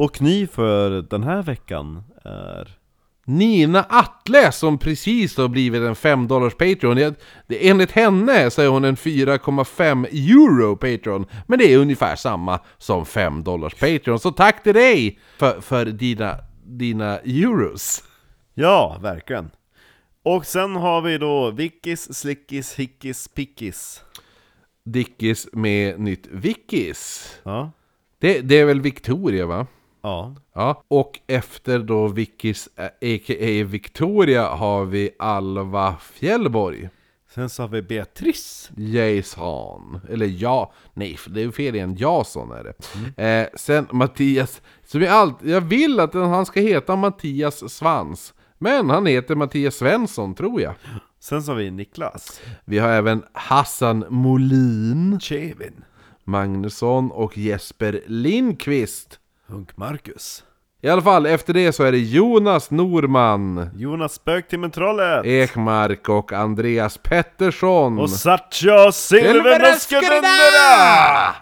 Och ni för den här veckan är... Nina Atle som precis har blivit en 5 dollars Patreon. Enligt henne så är hon en 4,5 euro Patreon. Men det är ungefär samma som 5 dollars Patreon. Så tack till dig för, för dina, dina euros. Ja, verkligen. Och sen har vi då Vickis, Slickis, Hickis, Pickis. Dickis med nytt Vickis. Ja. Det, det är väl Victoria va? Ja. Ja, och efter då Vickis, eh, a.k.a. Victoria, har vi Alva Fjällborg. Sen så har vi Beatrice. Jason, eller ja, nej det är fel igen, Jason är det. Eh, sen Mattias, som jag, allt, jag vill att han ska heta Mattias Svans. Men han heter Mattias Svensson tror jag. Sen så har vi Niklas. Vi har även Hassan Molin, Kevin. Magnusson och Jesper Lindqvist. Hunk Marcus. I alla fall, efter det så är det Jonas Norman, Jonas Spöktimmertrollet. Ekmark och Andreas Pettersson. Och Satcha Silverröskedundera!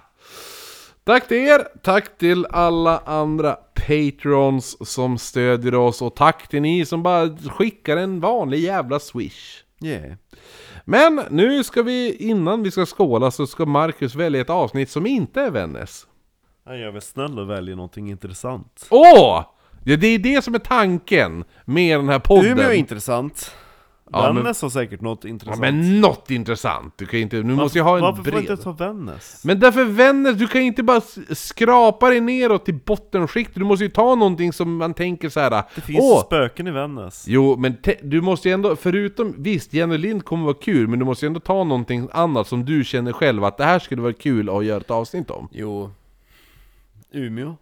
Tack till er, tack till alla andra patrons som stödjer oss och tack till ni som bara skickar en vanlig jävla swish. Yeah. Men nu ska vi, innan vi ska skåla så ska Marcus välja ett avsnitt som inte är Vännäs. Jag är väl snäll och väljer någonting intressant. Åh! Ja, det är det som är tanken med den här podden. Umeå är intressant. Ja, men- Vännäs har säkert något Ja, intressant. men något intressant. Du kan inte, nu måste jag ha en Varför bred. får jag inte ta Vännäs? Men därför Vännäs, du kan inte bara s- skrapa dig neråt till bottenskiktet. Du måste ju ta någonting som man tänker så här. Det finns Åh, spöken i Vännäs. Jo, men te- du måste ju ändå, förutom, visst Jenny Lind kommer vara kul, men du måste ju ändå ta någonting annat som du känner själv att det här skulle vara kul att göra ett avsnitt om. Jo. Umeå?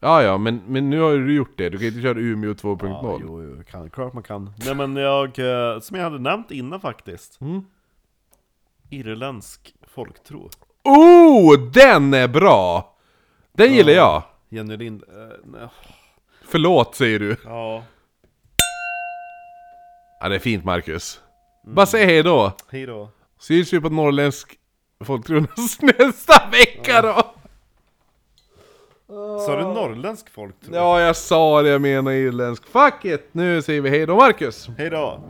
Ja, ja, men, men nu har ju du gjort det. Du kan inte köra Umeå 2.0. Ja, jo, jo, kan, klart man kan. Nej men jag, eh, som jag hade nämnt innan faktiskt. Mm. Irländsk folktro. Oh, den är bra! Den gillar jag. Jenny Lind, eh, nej, Förlåt, säger du. ja. Ja, det är fint, Marcus. Bara säg hej då. Hejdå. Syns vi på Norrländsk folktro nästa vecka då. Sa du norrländsk folktro? Ja, jag sa det, jag menar irländsk. Fuck it! Nu säger vi hej då, Marcus. Hejdå,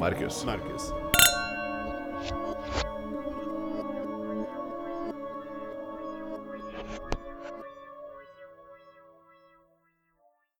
Marcus. Marcus.